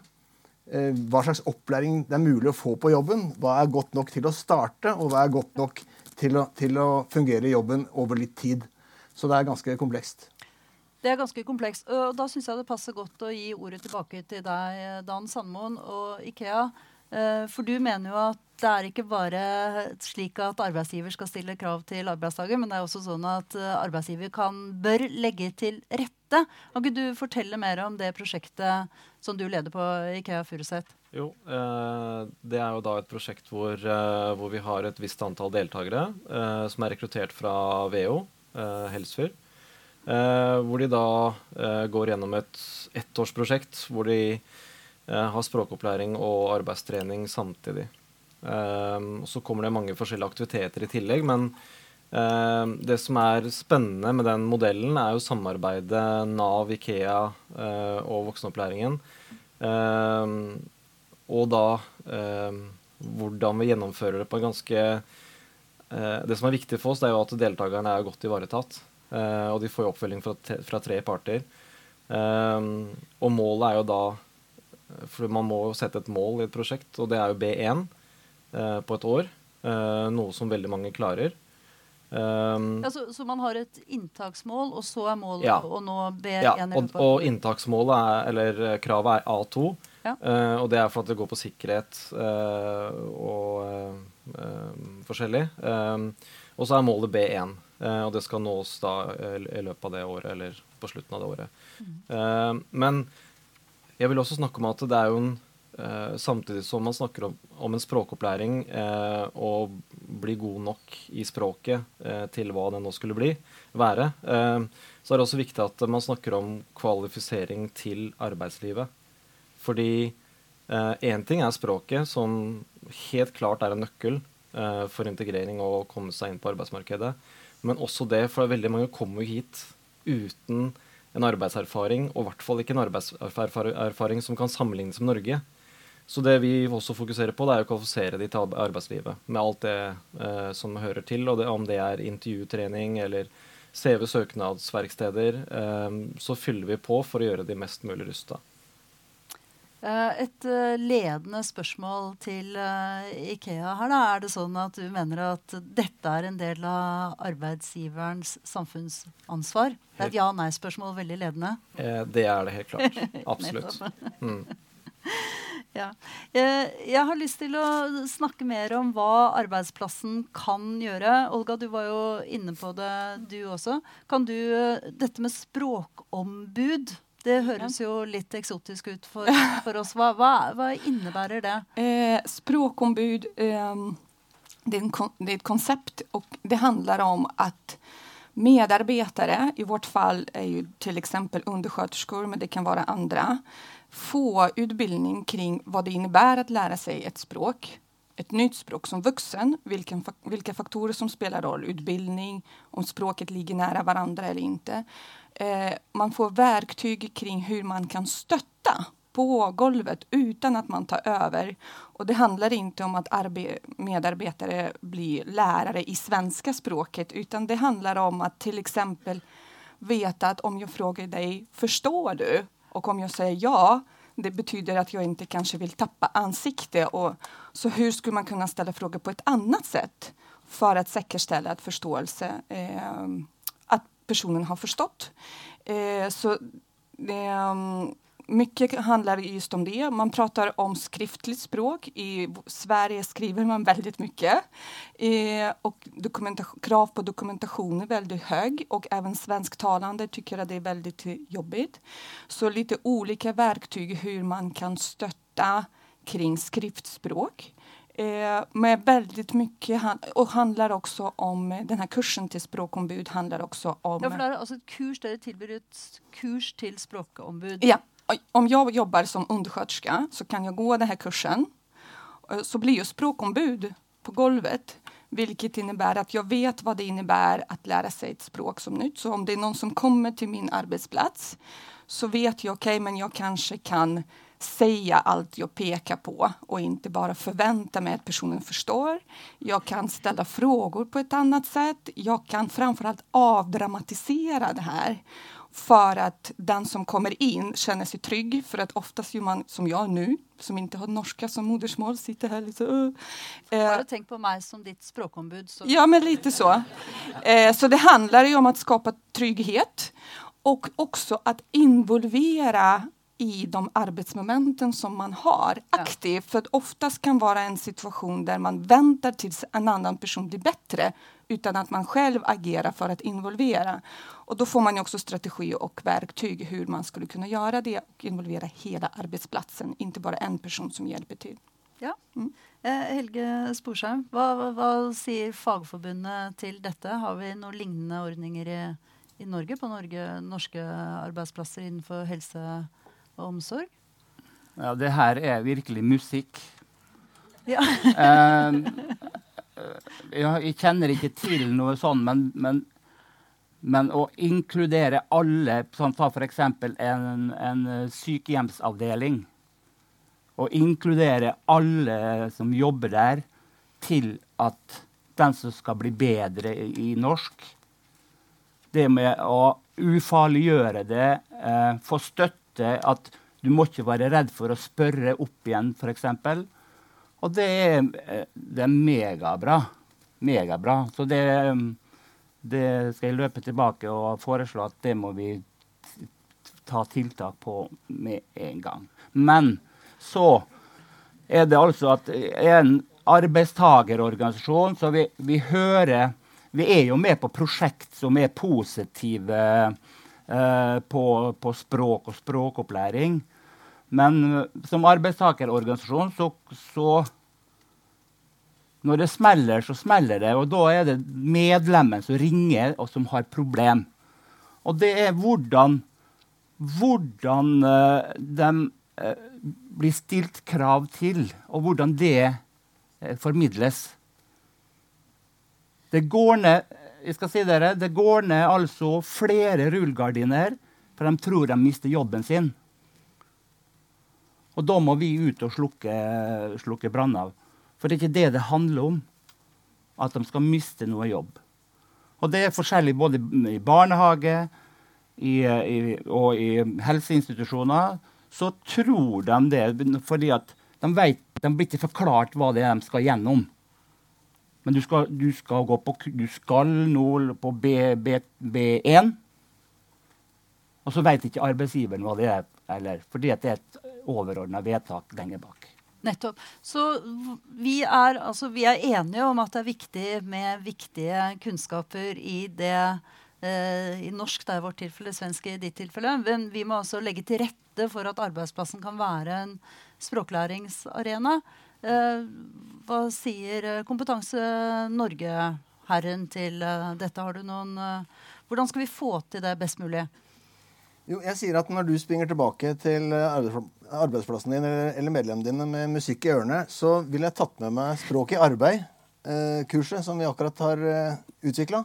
Eh, hva slags opplæring det er mulig å få på jobben. Hva er godt nok til å starte, og hva er godt nok til å, til å fungere i jobben over litt tid. Så det er ganske komplekst. Det er ganske komplekst. Og da syns jeg det passer godt å gi ordet tilbake til deg, Dan Sandmoen og Ikea. Eh, for du mener jo at det er ikke bare slik at arbeidsgiver skal stille krav til arbeidstaker, men det er også sånn at eh, arbeidsgiver kan, bør legge til rette. Kan ikke du fortelle mer om det prosjektet som du leder på Ikea Furuset? Jo, eh, det er jo da et prosjekt hvor, hvor, vi har et visst antall deltakere som er rekruttert fra VO, Helsfyr. Hvor de da går gjennom et ettårsprosjekt hvor de har språkopplæring og arbeidstrening samtidig. Og så kommer det mange forskjellige aktiviteter i tillegg. Men det som er spennende med den modellen, er jo samarbeidet Nav, Ikea og voksenopplæringen. Og da hvordan vi gjennomfører det på en ganske Det som er viktig for oss, det er jo at deltakerne er godt ivaretatt. Uh, og de får jo oppfølging fra, fra tre parter. og målet er jo da For man må jo sette et mål i et prosjekt, og det er jo B1. Eh, på et år. Eh, noe som veldig mange klarer. Um, ja, så, så, man har et inntaksmål, og så er målet ja. å nå B1? Ja, og, og inntaksmålet er, eller kravet er A2. Ja. Uh, og det er for at det går på sikkerhet uh, og uh, forskjellig. Um, og så er målet B1, og det skal nås da i løpet av det året, eller på slutten av det året. Mm. men jeg vil også snakke om at det er jo en Eh, samtidig som man snakker om, om en språkopplæring eh, og bli god nok i språket eh, til hva det nå skulle bli, være, eh, så er det også viktig at man snakker om kvalifisering til arbeidslivet. Fordi én eh, ting er språket, som helt klart er en nøkkel eh, for integrering og å komme seg inn på arbeidsmarkedet. Men også det, for veldig mange kommer jo hit uten en arbeidserfaring, og i hvert fall ikke en arbeidserfaring som kan sammenlignes med Norge. Så det vi også fokuserer på, det er å kvalifisere de til arbeidslivet. Med alt det eh, som hører til, og det, om det er intervjutrening eller CV-søknadsverksteder, eh, så fyller vi på for å gjøre de mest mulig rusta. Eh, et uh, ledende spørsmål til uh, Ikea her. Da. Er det sånn at du mener at dette er en del av arbeidsgiverens samfunnsansvar? Det er et ja-nei-spørsmål, veldig ledende. Eh, det er det helt klart. Absolutt. Mm. Ja. Eh, jeg har lyst til å snakke mer om hva arbeidsplassen kan gjøre. Olga, du var jo inne på det, du også. Kan du eh, Dette med språkombud. Det høres jo litt eksotisk ut for, for oss. Hva, hva, hva, innebærer det? Eh, språkombud eh, det, er en, det, er et konsept, og det handler om at medarbeidere, i vårt fall er jo f.eks. undersköterskor, men det kan være andre, få utbildning kring hva det innebærer å lære seg et språk, ett nytt språk som vuxen, vilken, vilka faktorer som spelar roll, utbildning, om språket ligger nära varandra eller inte. Eh, man får verktyg kring hur man kan stötta på golvet utan att man tar över. Och det handlar inte om att medarbetare blir lärare i svenska språket utan det handlar om att till exempel veta att om jag frågar dig, förstår du? Och om jag säger ja, det betyder at jeg ikke kanskje vil tappe ansiktet. Og, så hvordan skulle man kunne stille spørsmål på et annet sett for å sikre at forståelse eh, At personen har forstått. Eh, så det, um, mycket handlar just om det. Man pratar om skriftligt språk. I Sverige skriver man väldigt mycket. Eh, och krav på dokumentation är väldigt hög och även svensktalande tycker att det är väldigt jobbigt. Så lite olika verktyg hur man kan stötta kring skriftspråk. Eh, med väldigt mycket och handlar också om den här kursen till språkombud handlar också om... Ja, för det är alltså ett kurs där det tillbyr ett kurs till språkombud. Ja, om jag jobbar som undersköterska så kan jag gå den här kursen. Eh, så blir jag språkombud på golvet. Vilket innebär att jag vet vad det innebär att lära sig ett språk som nytt. Så om det är någon som kommer till min arbetsplats så vet jag, okej, okay, men jag kanske kan säga allt jag pekar på och inte bara förvänta mig att personen förstår. Jag kan ställa frågor på ett annat sätt. Jag kan framförallt avdramatisera det här för att den som kommer in känner sig trygg. För att oftast gör man som jag nu, som inte har norska som modersmål, sitter här lite... Uh. Bare tenk på meg som ditt språkombud. Så. Ja, men lite så. Eh, så det handlar ju om att skapa trygghet och också att involvera i de arbetsmomenten som man har aktivt. För att oftast kan vara en situation där man väntar tills en annan person blir bättre utan att man själv agerar för att involvera. Och då får man ju också strategi och verktyg hur man skulle kunna göra det och involvera hela arbetsplatsen, inte bara en person som hjälper till. Ja. Mm. Eh, Helge Sporsheim, hva, hva sier Fagforbundet til dette? Har vi noen lignende ordninger i, i Norge på Norge, norske arbeidsplasser innenfor helse og omsorg? Ja, det her er virkelig musikk. Ja. Eh, ja, jeg kjenner ikke til noe sånn, men, men, men å inkludere alle sånn Ta f.eks. En, en sykehjemsavdeling. Å inkludere alle som jobber der, til at den som skal bli bedre i, i norsk Det med å ufarliggjøre det, eh, få støtte at du må ikke være redd for å spørre opp igjen, f.eks. Og det er, eh, det er megabra. Megabra. Så det, det skal jeg løpe tilbake og foreslå at det må vi ta tiltak på med en gang. Men så er det altså at en arbeidstagerorganisasjon, så vi, vi hører Vi er jo med på prosjekt som er positive eh, på, på språk og språkopplæring. Men eh, som arbeidstakerorganisasjon så, så Når det smeller, så smeller det. Og da er det medlemmen som ringer, og som har problem. Og det er hvordan, hvordan eh, de eh, blir stilt krav til, og hvordan det formidles. Det går ned jeg skal si dere, det går ned altså flere rullegardiner, for de tror de mister jobben sin. Og da må vi ut og slukke, slukke branner. For det er ikke det det handler om. At de skal miste noe jobb. Og det er forskjellig både i barnehage i, i, og i helseinstitusjoner. Så tror de det fordi at de, vet, de blir ikke forklart hva det er de skal gjennom. Men du skal, du skal gå på Du skal nå på B, B, B1. Og så vet ikke arbeidsgiveren hva det er, eller, fordi det er et overordna vedtak lenger bak. Nettopp. Så vi er, altså, vi er enige om at det er viktig med viktige kunnskaper i det eh, I norsk, det er vårt tilfelle, svensk i ditt tilfelle. Men vi må altså legge til rette for at arbeidsplassen kan være en språklæringsarena. Eh, hva sier eh, Kompetanse Norge-herren til eh, dette? Har du noen eh, Hvordan skal vi få til det best mulig? Jo, jeg sier at Når du springer tilbake til eh, arbeidsplassen din eller medlemmene dine med musikk i ørene, så ville jeg tatt med meg Språk i arbeid-kurset som vi akkurat har uh, utvikla.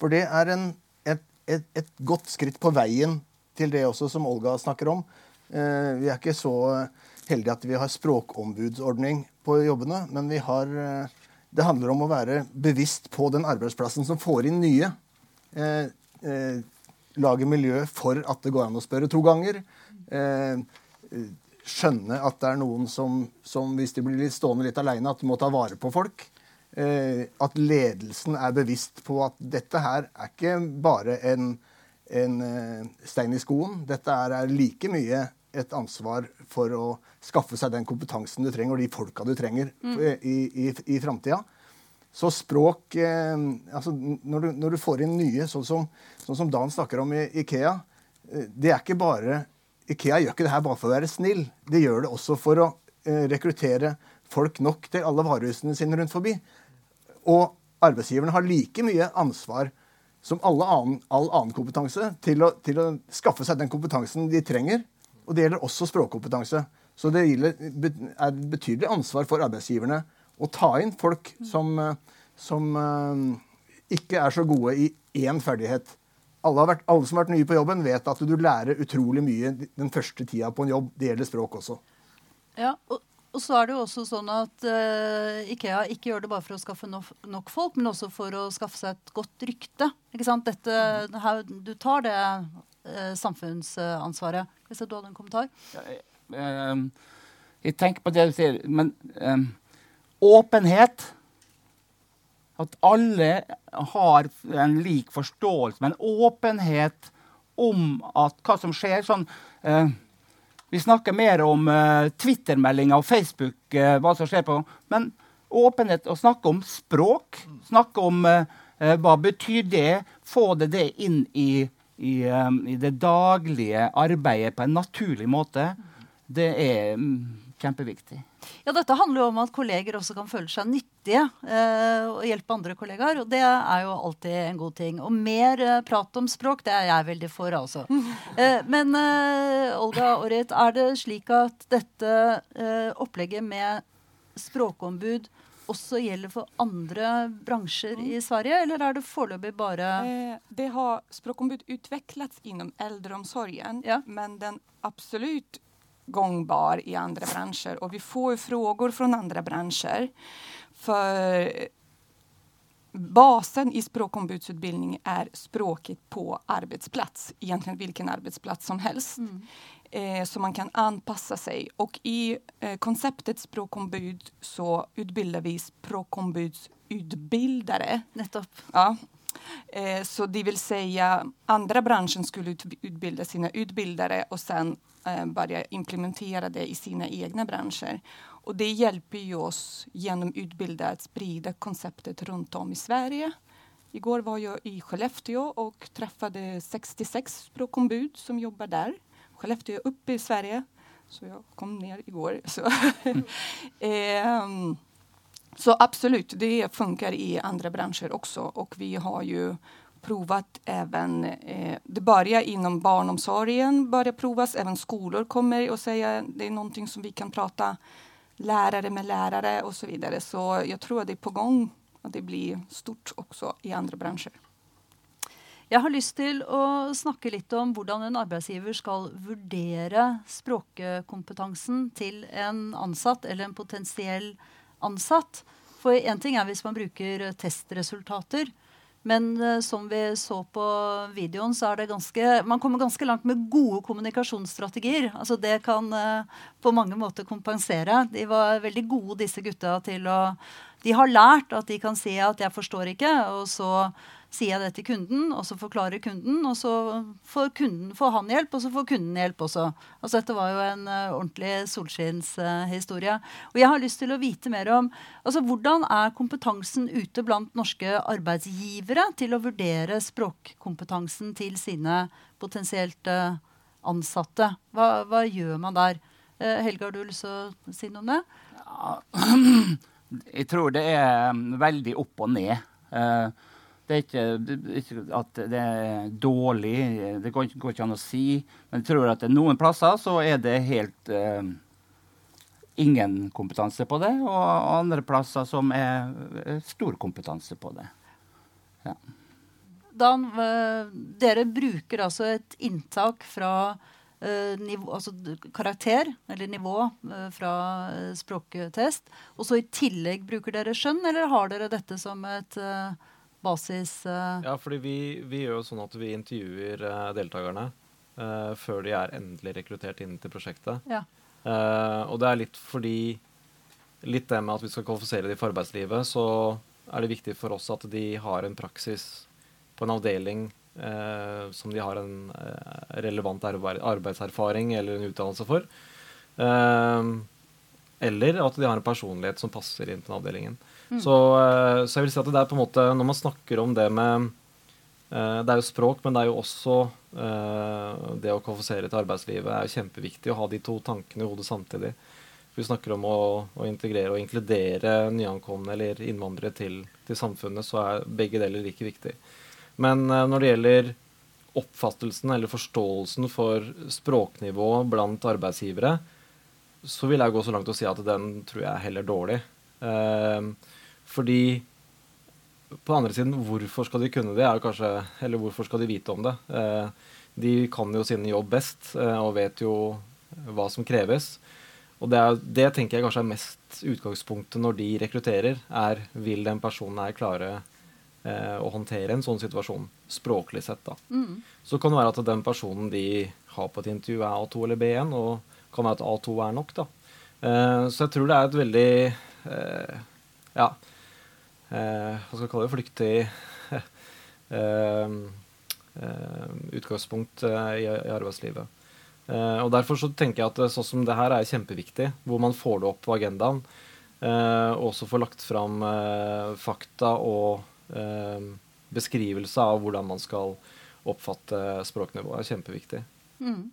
For det er en, et, et, et godt skritt på veien til det også som Olga snakker om. Eh, vi er ikke så heldige at vi har språkombudsordning på jobbene, men vi har eh, Det handler om å være bevisst på den arbeidsplassen som får inn nye. Eh, eh, lage miljø for at det går an å spørre to ganger. Eh, eh, skjønne at det er noen som, som hvis de blir litt stående litt aleine, at de må ta vare på folk. Eh, at ledelsen er bevisst på at dette her er ikke bare en, en eh, stein i skoen. Dette er, er like mye et ansvar for å skaffe seg den kompetansen du trenger, og de folka du trenger Mm. i, i, i framtida. Så språk eh, altså når, du, når du får inn nye, sånn som, sånn som Dan snakker om i Ikea eh, Det er ikke bare Ikea gjør ikke det her bare for å være snill. De gjør det også for å eh, rekruttere folk nok til alle varehusene sine rundt forbi. Og arbeidsgiverne har like mye ansvar som annen, all annen kompetanse til å, til å skaffe seg den kompetansen de trenger. Og det gjelder også språkkompetanse. Så det gjelder, er et betydelig ansvar for arbeidsgiverne å ta inn folk som, eh, som eh, ikke er så gode i én ferdighet. Alle, vært, alle, som har vært nye på jobben, vet at du lærer utrolig mye den første tida på en jobb. Det gjelder språk også. Ja, og, og så er det jo også sånn at uh, Ikea ikke gjør det bare for å skaffe nok, nok, folk, men også for å skaffe seg et godt rykte. Ikke sant? Dette, her, du tar det uh, samfunnsansvaret. Hvis du hadde en kommentar? Ja, jeg, jeg, jeg, tenker på det du sier, men um, åpenhet At alle har en lik forståelse, men åpenhet om at hva som skjer. sånn eh, vi snakker mer om eh, Twitter-meldinger og Facebook, eh, hva som skjer på. Men åpenhet og snakke om språk, snakke om uh, hva betyr det, få det, det inn i, i, um, i, det daglige arbeidet på en naturlig måte, det er um, kjempeviktig. Ja, Dette handler jo om at kolleger også kan føle seg nyttige eh, og hjelpe andre kollegaer. Og det er jo alltid en god ting. Og mer eh, prat om språk, det er jeg veldig for, altså. Eh, men eh, Olga Orrit, er det slik at dette eh, opplegget med språkombud også gjelder for andre bransjer i Sverige, eller er det foreløpig bare eh, Det har språkombud utviklet innom eldreomsorgen, ja. men den absolutt gångbar i andre branscher. Og vi får frågor fra andre branscher. For basen i språkombudsutbildning er språket på arbeidsplass. Egentlig hvilken arbeidsplass som helst. Mm. Eh, så man kan anpassa seg. Og i eh, konceptet språkombud så utbilder vi språkombudsutbildere. Nettopp. Ja. Eh, så det vil si andre branschen skulle utbilda sine utbildere, og sen eh, börja implementera det i sina egna branscher. Och det hjälper ju oss genom utbilda att sprida konceptet runt om i Sverige. Igår var jag i Skellefteå och träffade 66 språkombud som jobbar där. Skellefteå är uppe i Sverige, så jag kom ner igår. Så, eh, så absolut, det funkar i andra branscher också. Och vi har ju provat även, eh, det börjar inom barnomsorgen, börjar provas, även skolor kommer och säga det är någonting som vi kan prata lärare med lärare och så vidare. Så jag tror det är på gång att det blir stort också i andre bransjer. Jeg har lyst til å snakke litt om hvordan en arbeidsgiver skal vurdere språkkompetansen til en ansatt eller en potensiell ansatt. For én ting er hvis man bruker testresultater. Men uh, som vi så på videoen, så er det ganske Man kommer ganske langt med gode kommunikasjonsstrategier. Altså det kan uh, på mange måter kompensere. De var veldig gode, disse gutta, til å De har lært at de kan si at 'jeg forstår ikke', og så sier jeg det til kunden, og så forklarer kunden, og så får kunden får han hjelp, og så får kunden hjelp også. Altså Dette var jo en uh, ordentlig solskinnshistorie. Uh, og jeg har lyst til å vite mer om altså hvordan er kompetansen ute blant norske arbeidsgivere til å vurdere språkkompetansen til sine potensielt uh, ansatte? Hva, hva, gjør man der? Uh, Helge, har du lyst til å si noe om det? Ja, jeg tror det er veldig opp og ned. Uh, det er ikke, at det er dårlig, det går, går, ikke an å si. Men jeg tror at noen plasser så er det helt uh, ingen kompetanse på det, og andre plasser som er uh, stor kompetanse på det. Ja. Dan, dere bruker altså et inntak fra Nivå, altså karakter, eller nivå, fra språktest. Og så i tillegg bruker dere skjønn, eller har dere dette som et uh, basis? Uh... Ja, fordi vi, vi, gjør jo sånn at vi intervjuer uh, deltakerne uh, før de er endelig rekruttert inn til prosjektet. Ja. og det er litt fordi Litt det med at vi skal kvalifisere dem for arbeidslivet, så er det viktig for oss at de har en praksis på en avdeling som de har en relevant arbeidserfaring eller en utdannelse for. Eller at de har en personlighet som passer inn til den avdelingen. Mm. Så, eh, så, jeg vil si at det er på en måte Når man snakker om det med eh, Det er jo språk, men det er jo også eh, det å kvalifisere til arbeidslivet er jo kjempeviktig å ha de to tankene i hodet samtidig. Vi snakker om å, å integrere og inkludere nyankomne eller innvandrere til, til, samfunnet, så er begge deler like viktig. Men når det gjelder oppfattelsen eller forståelsen for språknivå blant arbeidsgivere, så vil jeg gå så langt og si at den tror jeg er heller dårlig. Eh, fordi på den andre siden, hvorfor skal de kunne det? Kanskje, eller hvorfor skal de vite om det? Eh, de kan jo sin jobb best eh, og vet jo hva som kreves. Og det, er, det, tenker jeg kanskje er mest utgangspunktet når de rekrutterer, er vil den personen her klare eh, å håndtere en sånn situasjon, språklig sett. da. Mm. Så kan det være at den personen de har på et intervju, er A2 eller B1, og kan være at A2 er nok. da. Eh, så jeg tror det er et veldig eh, ja, eh, hva skal jeg kalle det, flyktig utgangspunkt i, i, arbeidslivet. og Derfor så tenker jeg at sånn som det her er kjempeviktig, hvor man får det opp på agendaen. og også får lagt fram fakta og beskrivelse av hvordan man skal oppfatte språknivået, er kjempeviktig. Mm.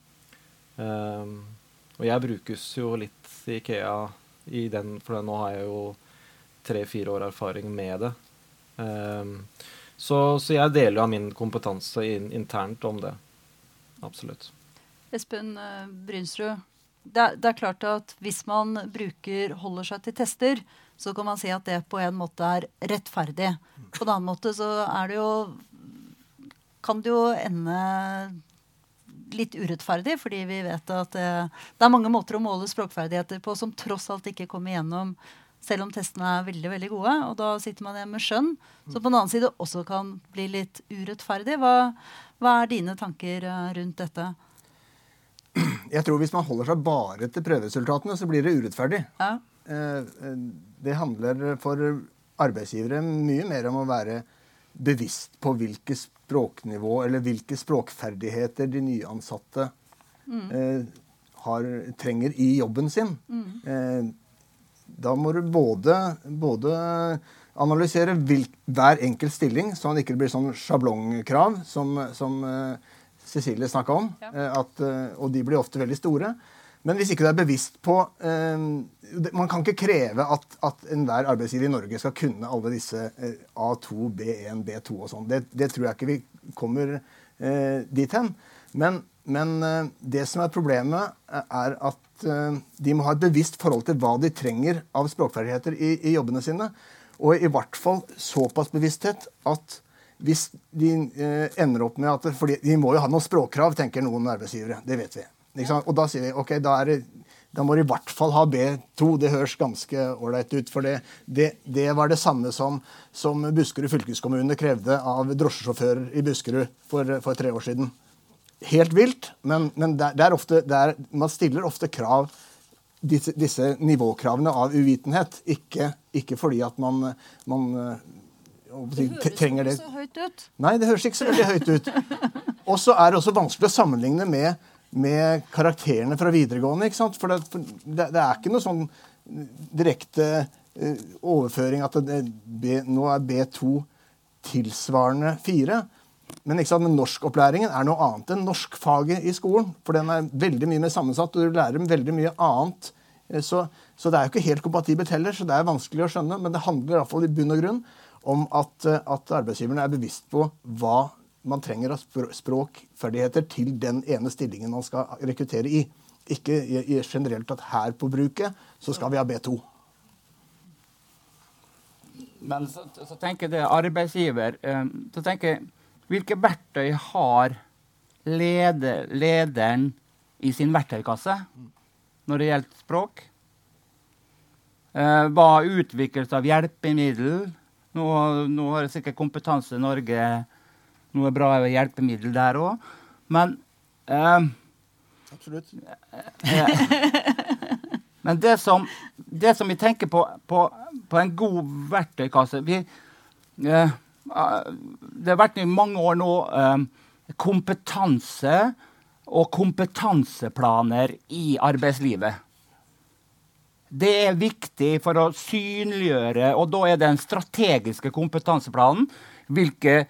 Og jeg brukes jo litt i Ikea i den, for nå har jeg jo tre-fire år erfaring med det. Um, så, så, jeg deler av min kompetanse in, internt om det. Absolutt. Espen uh, Brynsrud, det, det, er klart at hvis man bruker, holder seg til tester, så kan man si at det på en måte er rettferdig. På en annen måte så er det jo Kan det jo ende litt urettferdig, fordi vi vet at det, eh, det er mange måter å måle språkferdigheter på som tross alt ikke kommer gjennom selv om testene er veldig veldig gode. Og da sitter man igjen med skjønn, som på den annen side også kan bli litt urettferdig. Hva, hva, er dine tanker eh, rundt dette? Jeg tror Hvis man holder seg bare til prøveresultatene, så blir det urettferdig. Ja. Eh, det handler for arbeidsgivere mye mer om å være bevisst på hvilke språknivå eller hvilke språkferdigheter de nyansatte mm. eh, har, trenger i jobben sin. Mm. Eh, da må du både, både analysere hvilk, hver enkelt stilling, så det ikke blir sånn sjablongkrav som, som eh, Cecilie snakka om. Ja. Uh, at, uh, og de blir ofte veldig store. Men hvis ikke du er bevisst på Man kan ikke kreve at, at enhver arbeidsgiver i Norge skal kunne alle disse A2, B1, B2 og sånn. Det, det, tror jeg ikke vi kommer dit hen. Men, men det som er problemet, er at uh, de må ha et bevisst forhold til hva de trenger av språkferdigheter i, i, jobbene sine. Og i hvert fall såpass bevissthet at hvis de ender opp med at For de må jo ha noen språkkrav, tenker noen arbeidsgivere. Det vet vi. Og da sier vi ok, da, det, da må du i hvert fall ha B2. Det høres ganske ålreit ut. For det, det, det, var det samme som, som Buskerud fylkeskommune krevde av drosjesjåfører i Buskerud for, for tre år siden helt vilt, men, men det, er ofte, er, man stiller ofte krav disse, disse, nivåkravene av uvitenhet. Ikke, ikke fordi at man, man det høres ikke så høyt ut. Nei, det høres ikke så veldig høyt ut. Og så er det også vanskelig å sammenligne med, med karakterene fra videregående. ikke sant? For det, det, det er ikke noe sånn direkte uh, overføring at B, nå er B2 tilsvarende 4. Men ikke sant, men norskopplæringen er noe annet enn norskfaget i skolen. For den er veldig mye mer sammensatt, og du lærer veldig mye annet. Eh, så, så, det er jo ikke helt kompatibelt heller, så det er vanskelig å skjønne. Men det handler i, hvert fall i bunn og grunn om at, eh, at arbeidsgiverne er bevisst på hva man trenger av språkferdigheter til den ene stillingen man skal rekruttere i. Ikke generelt at her på bruket så skal vi ha B2. Men så, så tenker det arbeidsgiver um, så tenker jeg hvilke verktøy har leder, lederen i sin verktøykasse når det gjelder språk? Eh, hva utvikles av hjelpemiddel? Nå, nå har sikkert Kompetanse Norge noe bra hjelpemiddel der òg. Men eh, Absolutt. Eh, men det som, det som, vi tenker på, på, på en god verktøykasse vi, eh, det har vært i mange år nå eh, kompetanse og kompetanseplaner i arbeidslivet. Det er viktig for å synliggjøre, og da er den strategiske kompetanseplanen hvilke,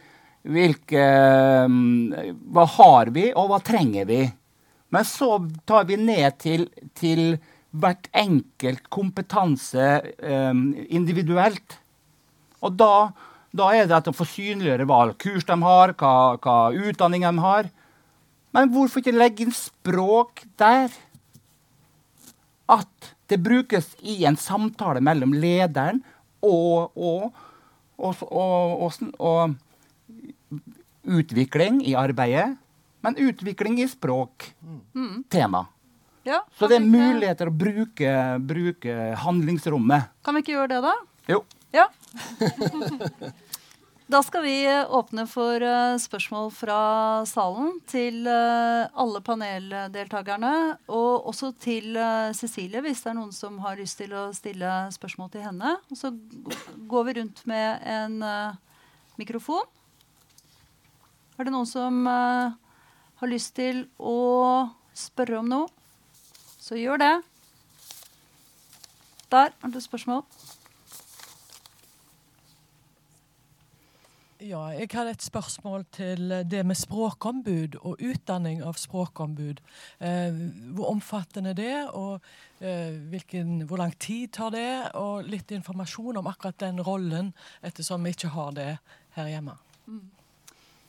hvilke eh, Hva har vi, og hva trenger vi? Men så tar vi ned til, til hvert enkelt kompetanse um, individuelt. Og da da er det at de får synliggjøre hva kurs de har, hva, hva utdanning de har. Men hvorfor ikke legge inn språk der? At det brukes i en samtale mellom lederen og, og, og, og utvikling i arbeidet, men utvikling i språk. Mm. Tema. Ja, Så det er muligheter å bruke, bruke handlingsrommet. Kan vi ikke gjøre det, da? Jo. Ja. Da skal vi eh, åpne for eh, spørsmål fra salen til eh, alle paneldeltakerne. Og også til Cecilie, hvis det er noen som har lyst til å stille spørsmål til henne. Og så går vi rundt med en mikrofon. Er det noen som uh, har lyst til å spørre om noe? Så gjør det. Der har du spørsmål. Ja, jeg har et spørsmål til det med språkombud og utdanning av språkombud. Eh, hvor omfattende det er, og eh, hvilken, hvor lang tid tar det? Og litt informasjon om akkurat den rollen, ettersom vi ikke har det her hjemme.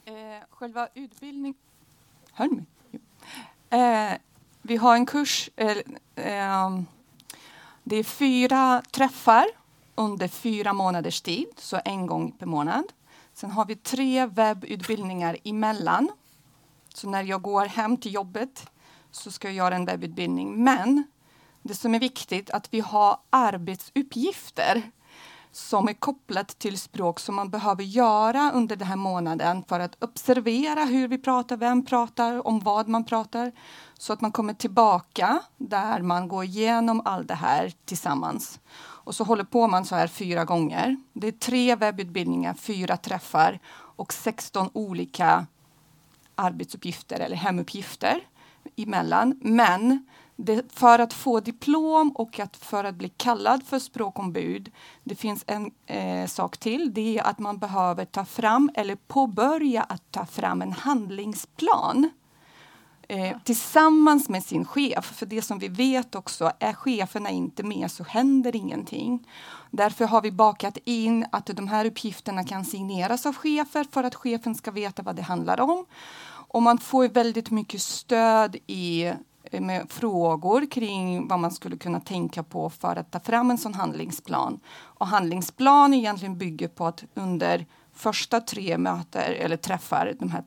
Eh, själva utbildning... Hör ni? Eh, vi har en kurs. Eh, eh, det är fyra träffar under fyra månaders tid, så en gång per månad. Sen har vi tre webbutbildningar emellan. Så när jag går hem till jobbet så ska jag göra en webbutbildning. Men det som är viktigt är att vi har arbetsuppgifter som är kopplat till språk som man behöver göra under den här månaden för att observera hur vi pratar, vem pratar, om vad man pratar. Så att man kommer tillbaka där man går igenom allt det här tillsammans. Och så håller på man så här fyra gånger. Det är tre webbutbildningar, fyra träffar och 16 olika arbetsuppgifter eller hemuppgifter emellan. Men det, för att få diplom och att för att bli kallad för språkombud, det finns en eh, sak till. Det är att man behöver ta fram eller påbörja att ta fram en handlingsplan eh, tillsammans med sin chef. För det som vi vet också, är cheferna inte med så händer ingenting. Därför har vi bakat in att de här uppgifterna kan signeras av chefer för att chefen ska veta vad det handlar om. Och man får väldigt mycket stöd i med frågor kring vad man skulle kunna tänka på för att ta fram en sån handlingsplan. Och handlingsplan egentligen bygger på att under första tre møter eller träffar, de här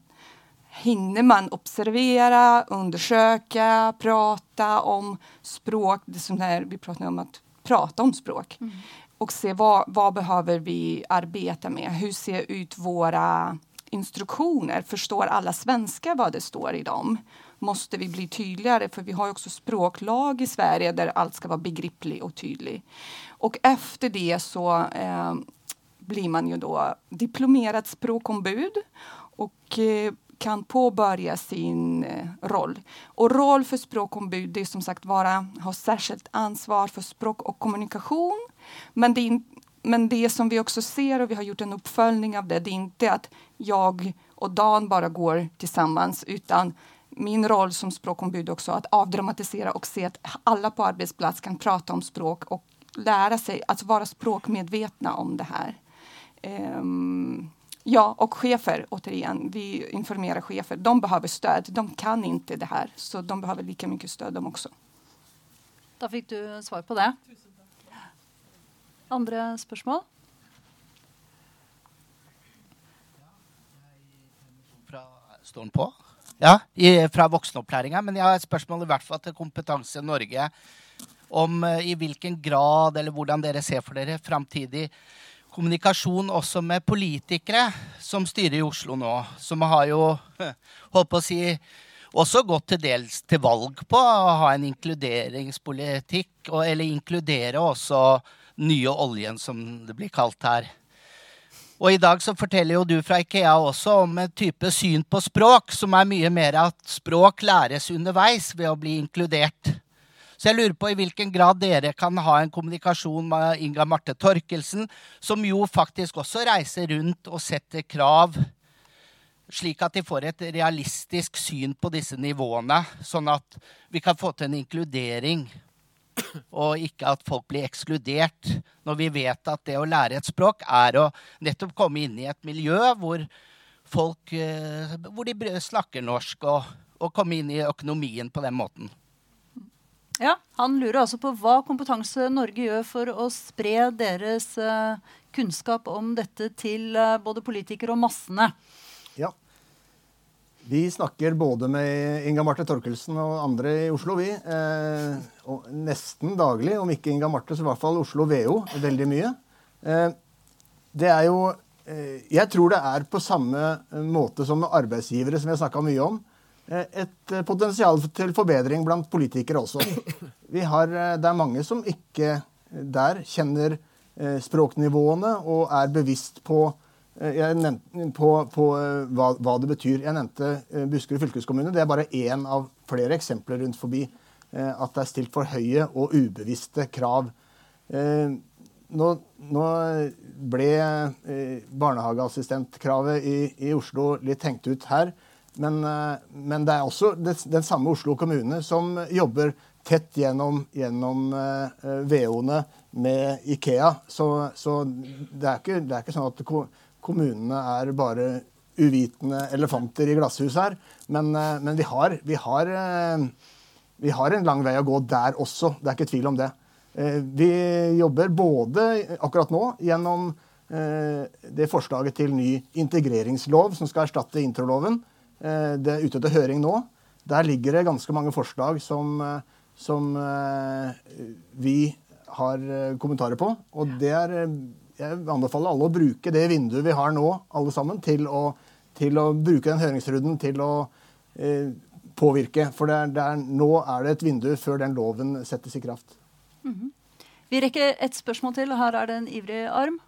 hinner man observera, undersöka, prata om språk. Det som här, vi pratar om att prata om språk. Mm. Och se vad, vad behöver vi arbeta med? Hur ser ut våra instruktioner? Förstår alla svenskar vad det står i dem? Måste vi bli tydeligere, for vi har også språklag i Sverige der alt skal være begriplig og tydelig. Og etter det så eh, blir man jo da diplomerat språkombud og eh, kan påbörja sin eh, roll. Och roll för språkombud det är som sagt vara, ha särskilt ansvar for språk og kommunikation. Men det, men det som vi også ser og vi har gjort en oppfølging av det, det er ikke at jeg og Dan bare går sammen, utan min roll som språkombud också att avdramatisera och se att alla på arbetsplats kan prata om språk och lära sig att vara språkmedvetna om det här. Um, ja, och chefer, återigen, vi informerar chefer. De behöver stöd. De kan inte det här, så de behöver lika mycket stöd de också. Da fikk du svar på det. Andre spørsmål? Står den på? Ja, i, fra voksenopplæringa. Men jeg har et spørsmål i hvert fall til Kompetanse Norge om uh, i hvilken grad eller hvordan dere ser for dere framtidig kommunikasjon også med politikere som styrer i Oslo nå. Som har jo holdt på å si også gått til dels til valg på å ha en inkluderingspolitikk, og, eller inkludere også nye oljen, som det blir kalt her. Og i dag så forteller jo du fra Ikea også om en type syn på språk som er mye mer at språk læres underveis ved å bli inkludert. Så jeg lurer på i hvilken grad dere kan ha en kommunikasjon med Inga Marte Torkelsen, som jo faktisk også reiser rundt og setter krav, slik at de får et realistisk syn på disse nivåene, sånn at vi kan få til en inkludering og ikke at folk blir ekskludert. Når vi vet at det å lære et språk er å nettopp komme inn i et miljø hvor folk hvor de snakker norsk, og, og komme inn i økonomien på den måten. Ja, Han lurer altså på hva Kompetanse Norge gjør for å spre deres uh, kunnskap om dette til eh, både politikere og massene? Ja. Vi snakker både med Inga Marte Torkelsen og andre i Oslo, vi. Eh, nesten daglig, om ikke Inga Marte, så i hvert fall Oslo VO veldig mye. Eh, det er jo eh, Jeg tror det er på samme måte som med arbeidsgivere, som vi har snakka mye om. Eh, et potensial til forbedring blant politikere også. Har, det er mange som ikke der kjenner språknivåene og er bevisst på Nevnte, på, på hva, hva, det betyr. Jeg nevnte Buskerud fylkeskommune. Det er bare én av flere eksempler rundt forbi at det er stilt for høye og ubevisste krav nå, nå ble eh, barnehageassistentkravet i, i, Oslo litt tenkt ut her. Men, eh, men det er også den samme Oslo kommune som jobber tett gjennom, gjennom eh, VO-ene med Ikea. Så, så det, er ikke, det, er ikke, sånn at kommunene er bare uvitende elefanter i glasshus her. Men, eh, men vi, har, vi, har, eh, vi har en lang vei å gå der også. Det er ikke tvil om det. Eh, vi jobber både akkurat nå gjennom det forslaget til ny integreringslov som skal erstatte introloven. Det er ute til høring nå. Der ligger det ganske mange forslag som, som vi har kommentarer på. Og det er, jeg anbefaler alle å bruke det vinduet vi har nå, alle sammen, til å, til å bruke den høringsrunden til å eh, påvirke. For det er, det er, nå er det et vindu før den loven settes i kraft. Mm -hmm. Vi rekker et spørsmål til, her er det en ivrig arm.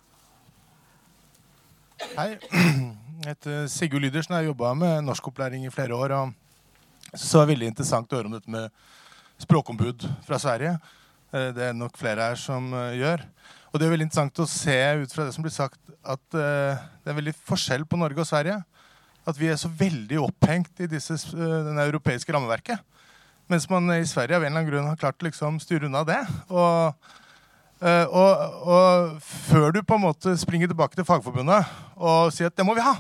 Hei. Jeg heter Sigurd Lydersen. Jeg har jobba med norskopplæring i flere år. og så er det veldig interessant å høre om dette med språkombud fra Sverige. Eh, det er nok flere her som eh, gjør. Og det er veldig interessant å se ut fra det som blir sagt, at uh, det er veldig forskjell på Norge og Sverige. At vi er så veldig opphengt i disse, det europeiske rammeverket. Mens man i Sverige av en eller annen grunn har klart å liksom styre unna det. Og, uh, og, og, før du på en måte springer tilbake til Fagforbundet og sier at det må vi ha,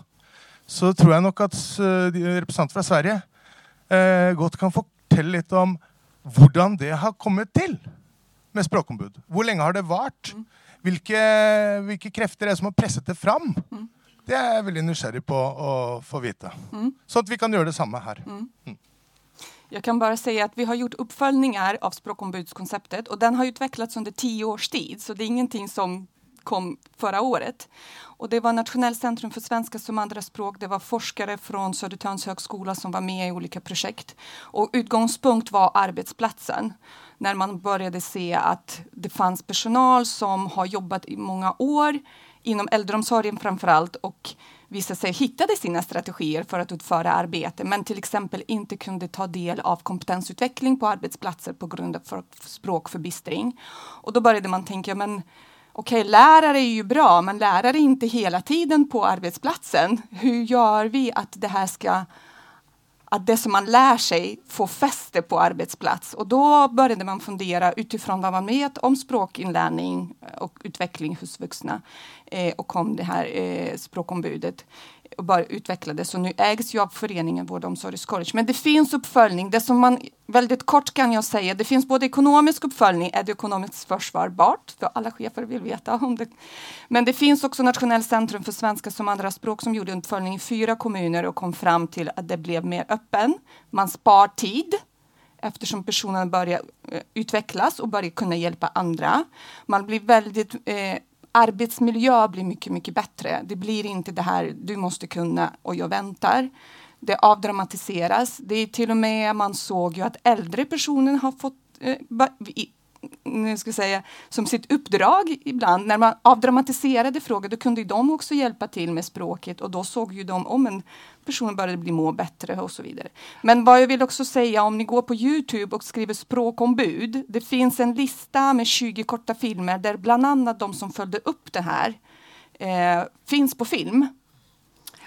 så tror jeg nok at representanter fra Sverige godt kan fortelle litt om hvordan det har kommet til med språkombud. Hvor lenge har det vart? Hvilke, hvilke krefter er det som har presset det fram? Det er jeg veldig nysgjerrig på å få vite. Sånn at vi kan gjøre det samme her. Mm. Jeg kan bare si at vi har gjort oppfølginger av språkombudskonseptet, og den har utvecklats under ti års tid, så det er ingenting som kom förra året. Och det var Nationellt centrum för svenska som andraspråk, det var forskere fra Södertörns högskola som var med i olika projekt. Och utgångspunkt var arbetsplatsen. När man började se att det fanns personal som har jobbat i många år inom äldreomsorgen framför allt och vissa sig hittade sina strategier för att utföra arbete men till exempel inte kunde ta del av kompetensutveckling på arbetsplatser på grund av språkförbistring. Och då började man tänka, men okej, okay, lärare är ju bra, men lärare är inte hela tiden på arbetsplatsen. Hur gör vi att det här ska att det som man lär sig får fäste på arbetsplats. Och då började man fundera utifrån vad man vet om språkinlärning och utveckling hos vuxna eh, och kom det här eh, språkombudet och bara utvecklades. Så nu ägs ju av föreningen Vård och omsorgscollege. Men det finns uppföljning. Det som man väldigt kort kan jag säga. Det finns både ekonomisk uppföljning, är det ekonomiskt försvarbart? För alla chefer vill veta om det. Men det finns också Nationellt centrum för svenska som andra språk som gjorde uppföljning i fyra kommuner och kom fram till att det blev mer öppen. Man spar tid eftersom personene börjar uh, utvecklas och börjar kunna hjälpa andra. Man blir väldigt uh, arbetsmiljö blir mycket, mycket bättre. Det blir inte det här du måste kunna och jag väntar. Det avdramatiseras. Det är till och med, man såg ju att äldre personer har fått eh, ska jag säga, som sitt uppdrag ibland. När man avdramatiserade frågor då kunde de också hjälpa till med språket och då såg ju de om en person började bli må bättre och så vidare. Men vad jag vill också säga om ni går på Youtube och skriver språkombud. Det finns en lista med 20 korta filmer där bland annat de som följde upp det här eh, finns på film.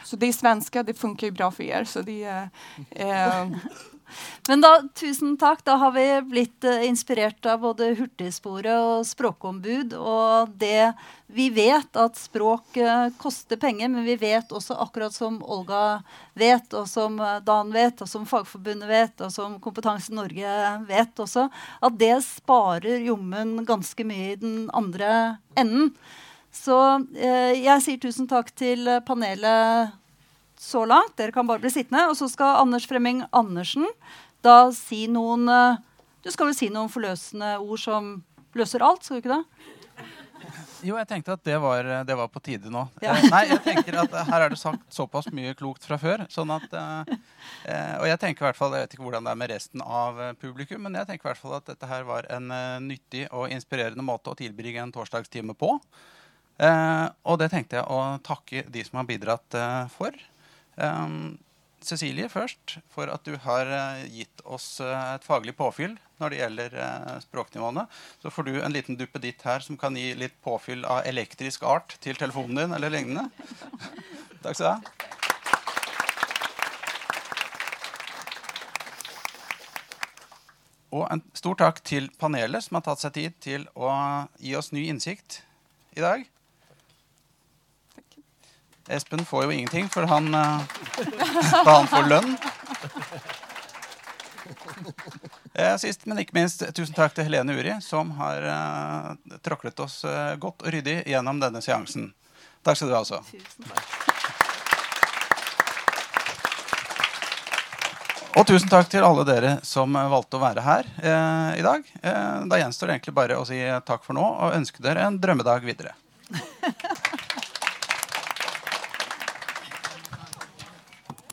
Så det är svenska, det funkar ju bra för er. Så det eh, Men da, tusen takk. Da har vi blitt uh, inspirert av både Hurtigsporet og språkombud. Og det Vi vet at språk uh, koster penger, men vi vet også, akkurat som Olga vet, og som uh, Dan vet, og som Fagforbundet vet, og som Kompetanse Norge vet også, at det sparer jommen ganske mye i den andre enden. Så eh, jeg sier tusen takk til eh, panelet så langt. Dere kan bare bli sittende. Og så skal Anders Fremming Andersen da si noen eh, Du skal vel si noen forløsende ord som løser alt, skal du ikke det? Jo, jeg tenkte at det var, det var på tide nå. Ja. Eh, Nei, jeg tenker at Her er det sagt såpass mye klokt fra før. sånn at, eh, eh, Og jeg tenker i hvert fall, jeg vet ikke hvordan det er med resten av eh, publikum, men jeg tenker i hvert fall at dette her var en eh, nyttig og inspirerende måte å tilbringe en torsdagstime på. Eh, og det tenkte jeg å takke de som har bidratt eh, for. Um, Cecilie først, for at du har eh, gitt oss eh, et faglig påfyll når det gjelder eh, språknivåene. Så får du en liten duppeditt her som kan gi litt påfyll av elektrisk art til telefonen din eller lignende. Takk skal du ha. Og en stor takk til panelet som har tatt seg tid til å gi oss ny innsikt i dag. Espen får jo ingenting, for han, da han får lønn. Eh, Sist, men ikke minst, tusen takk til Helene Uri, som har uh, tråklet oss uh, godt og ryddig gjennom denne seansen. Takk skal du ha også. Og tusen takk til alle dere som eh, valgte å være her uh, i dag. Eh, da gjenstår det egentlig bare å si takk for nå og ønske dere en drømmedag videre.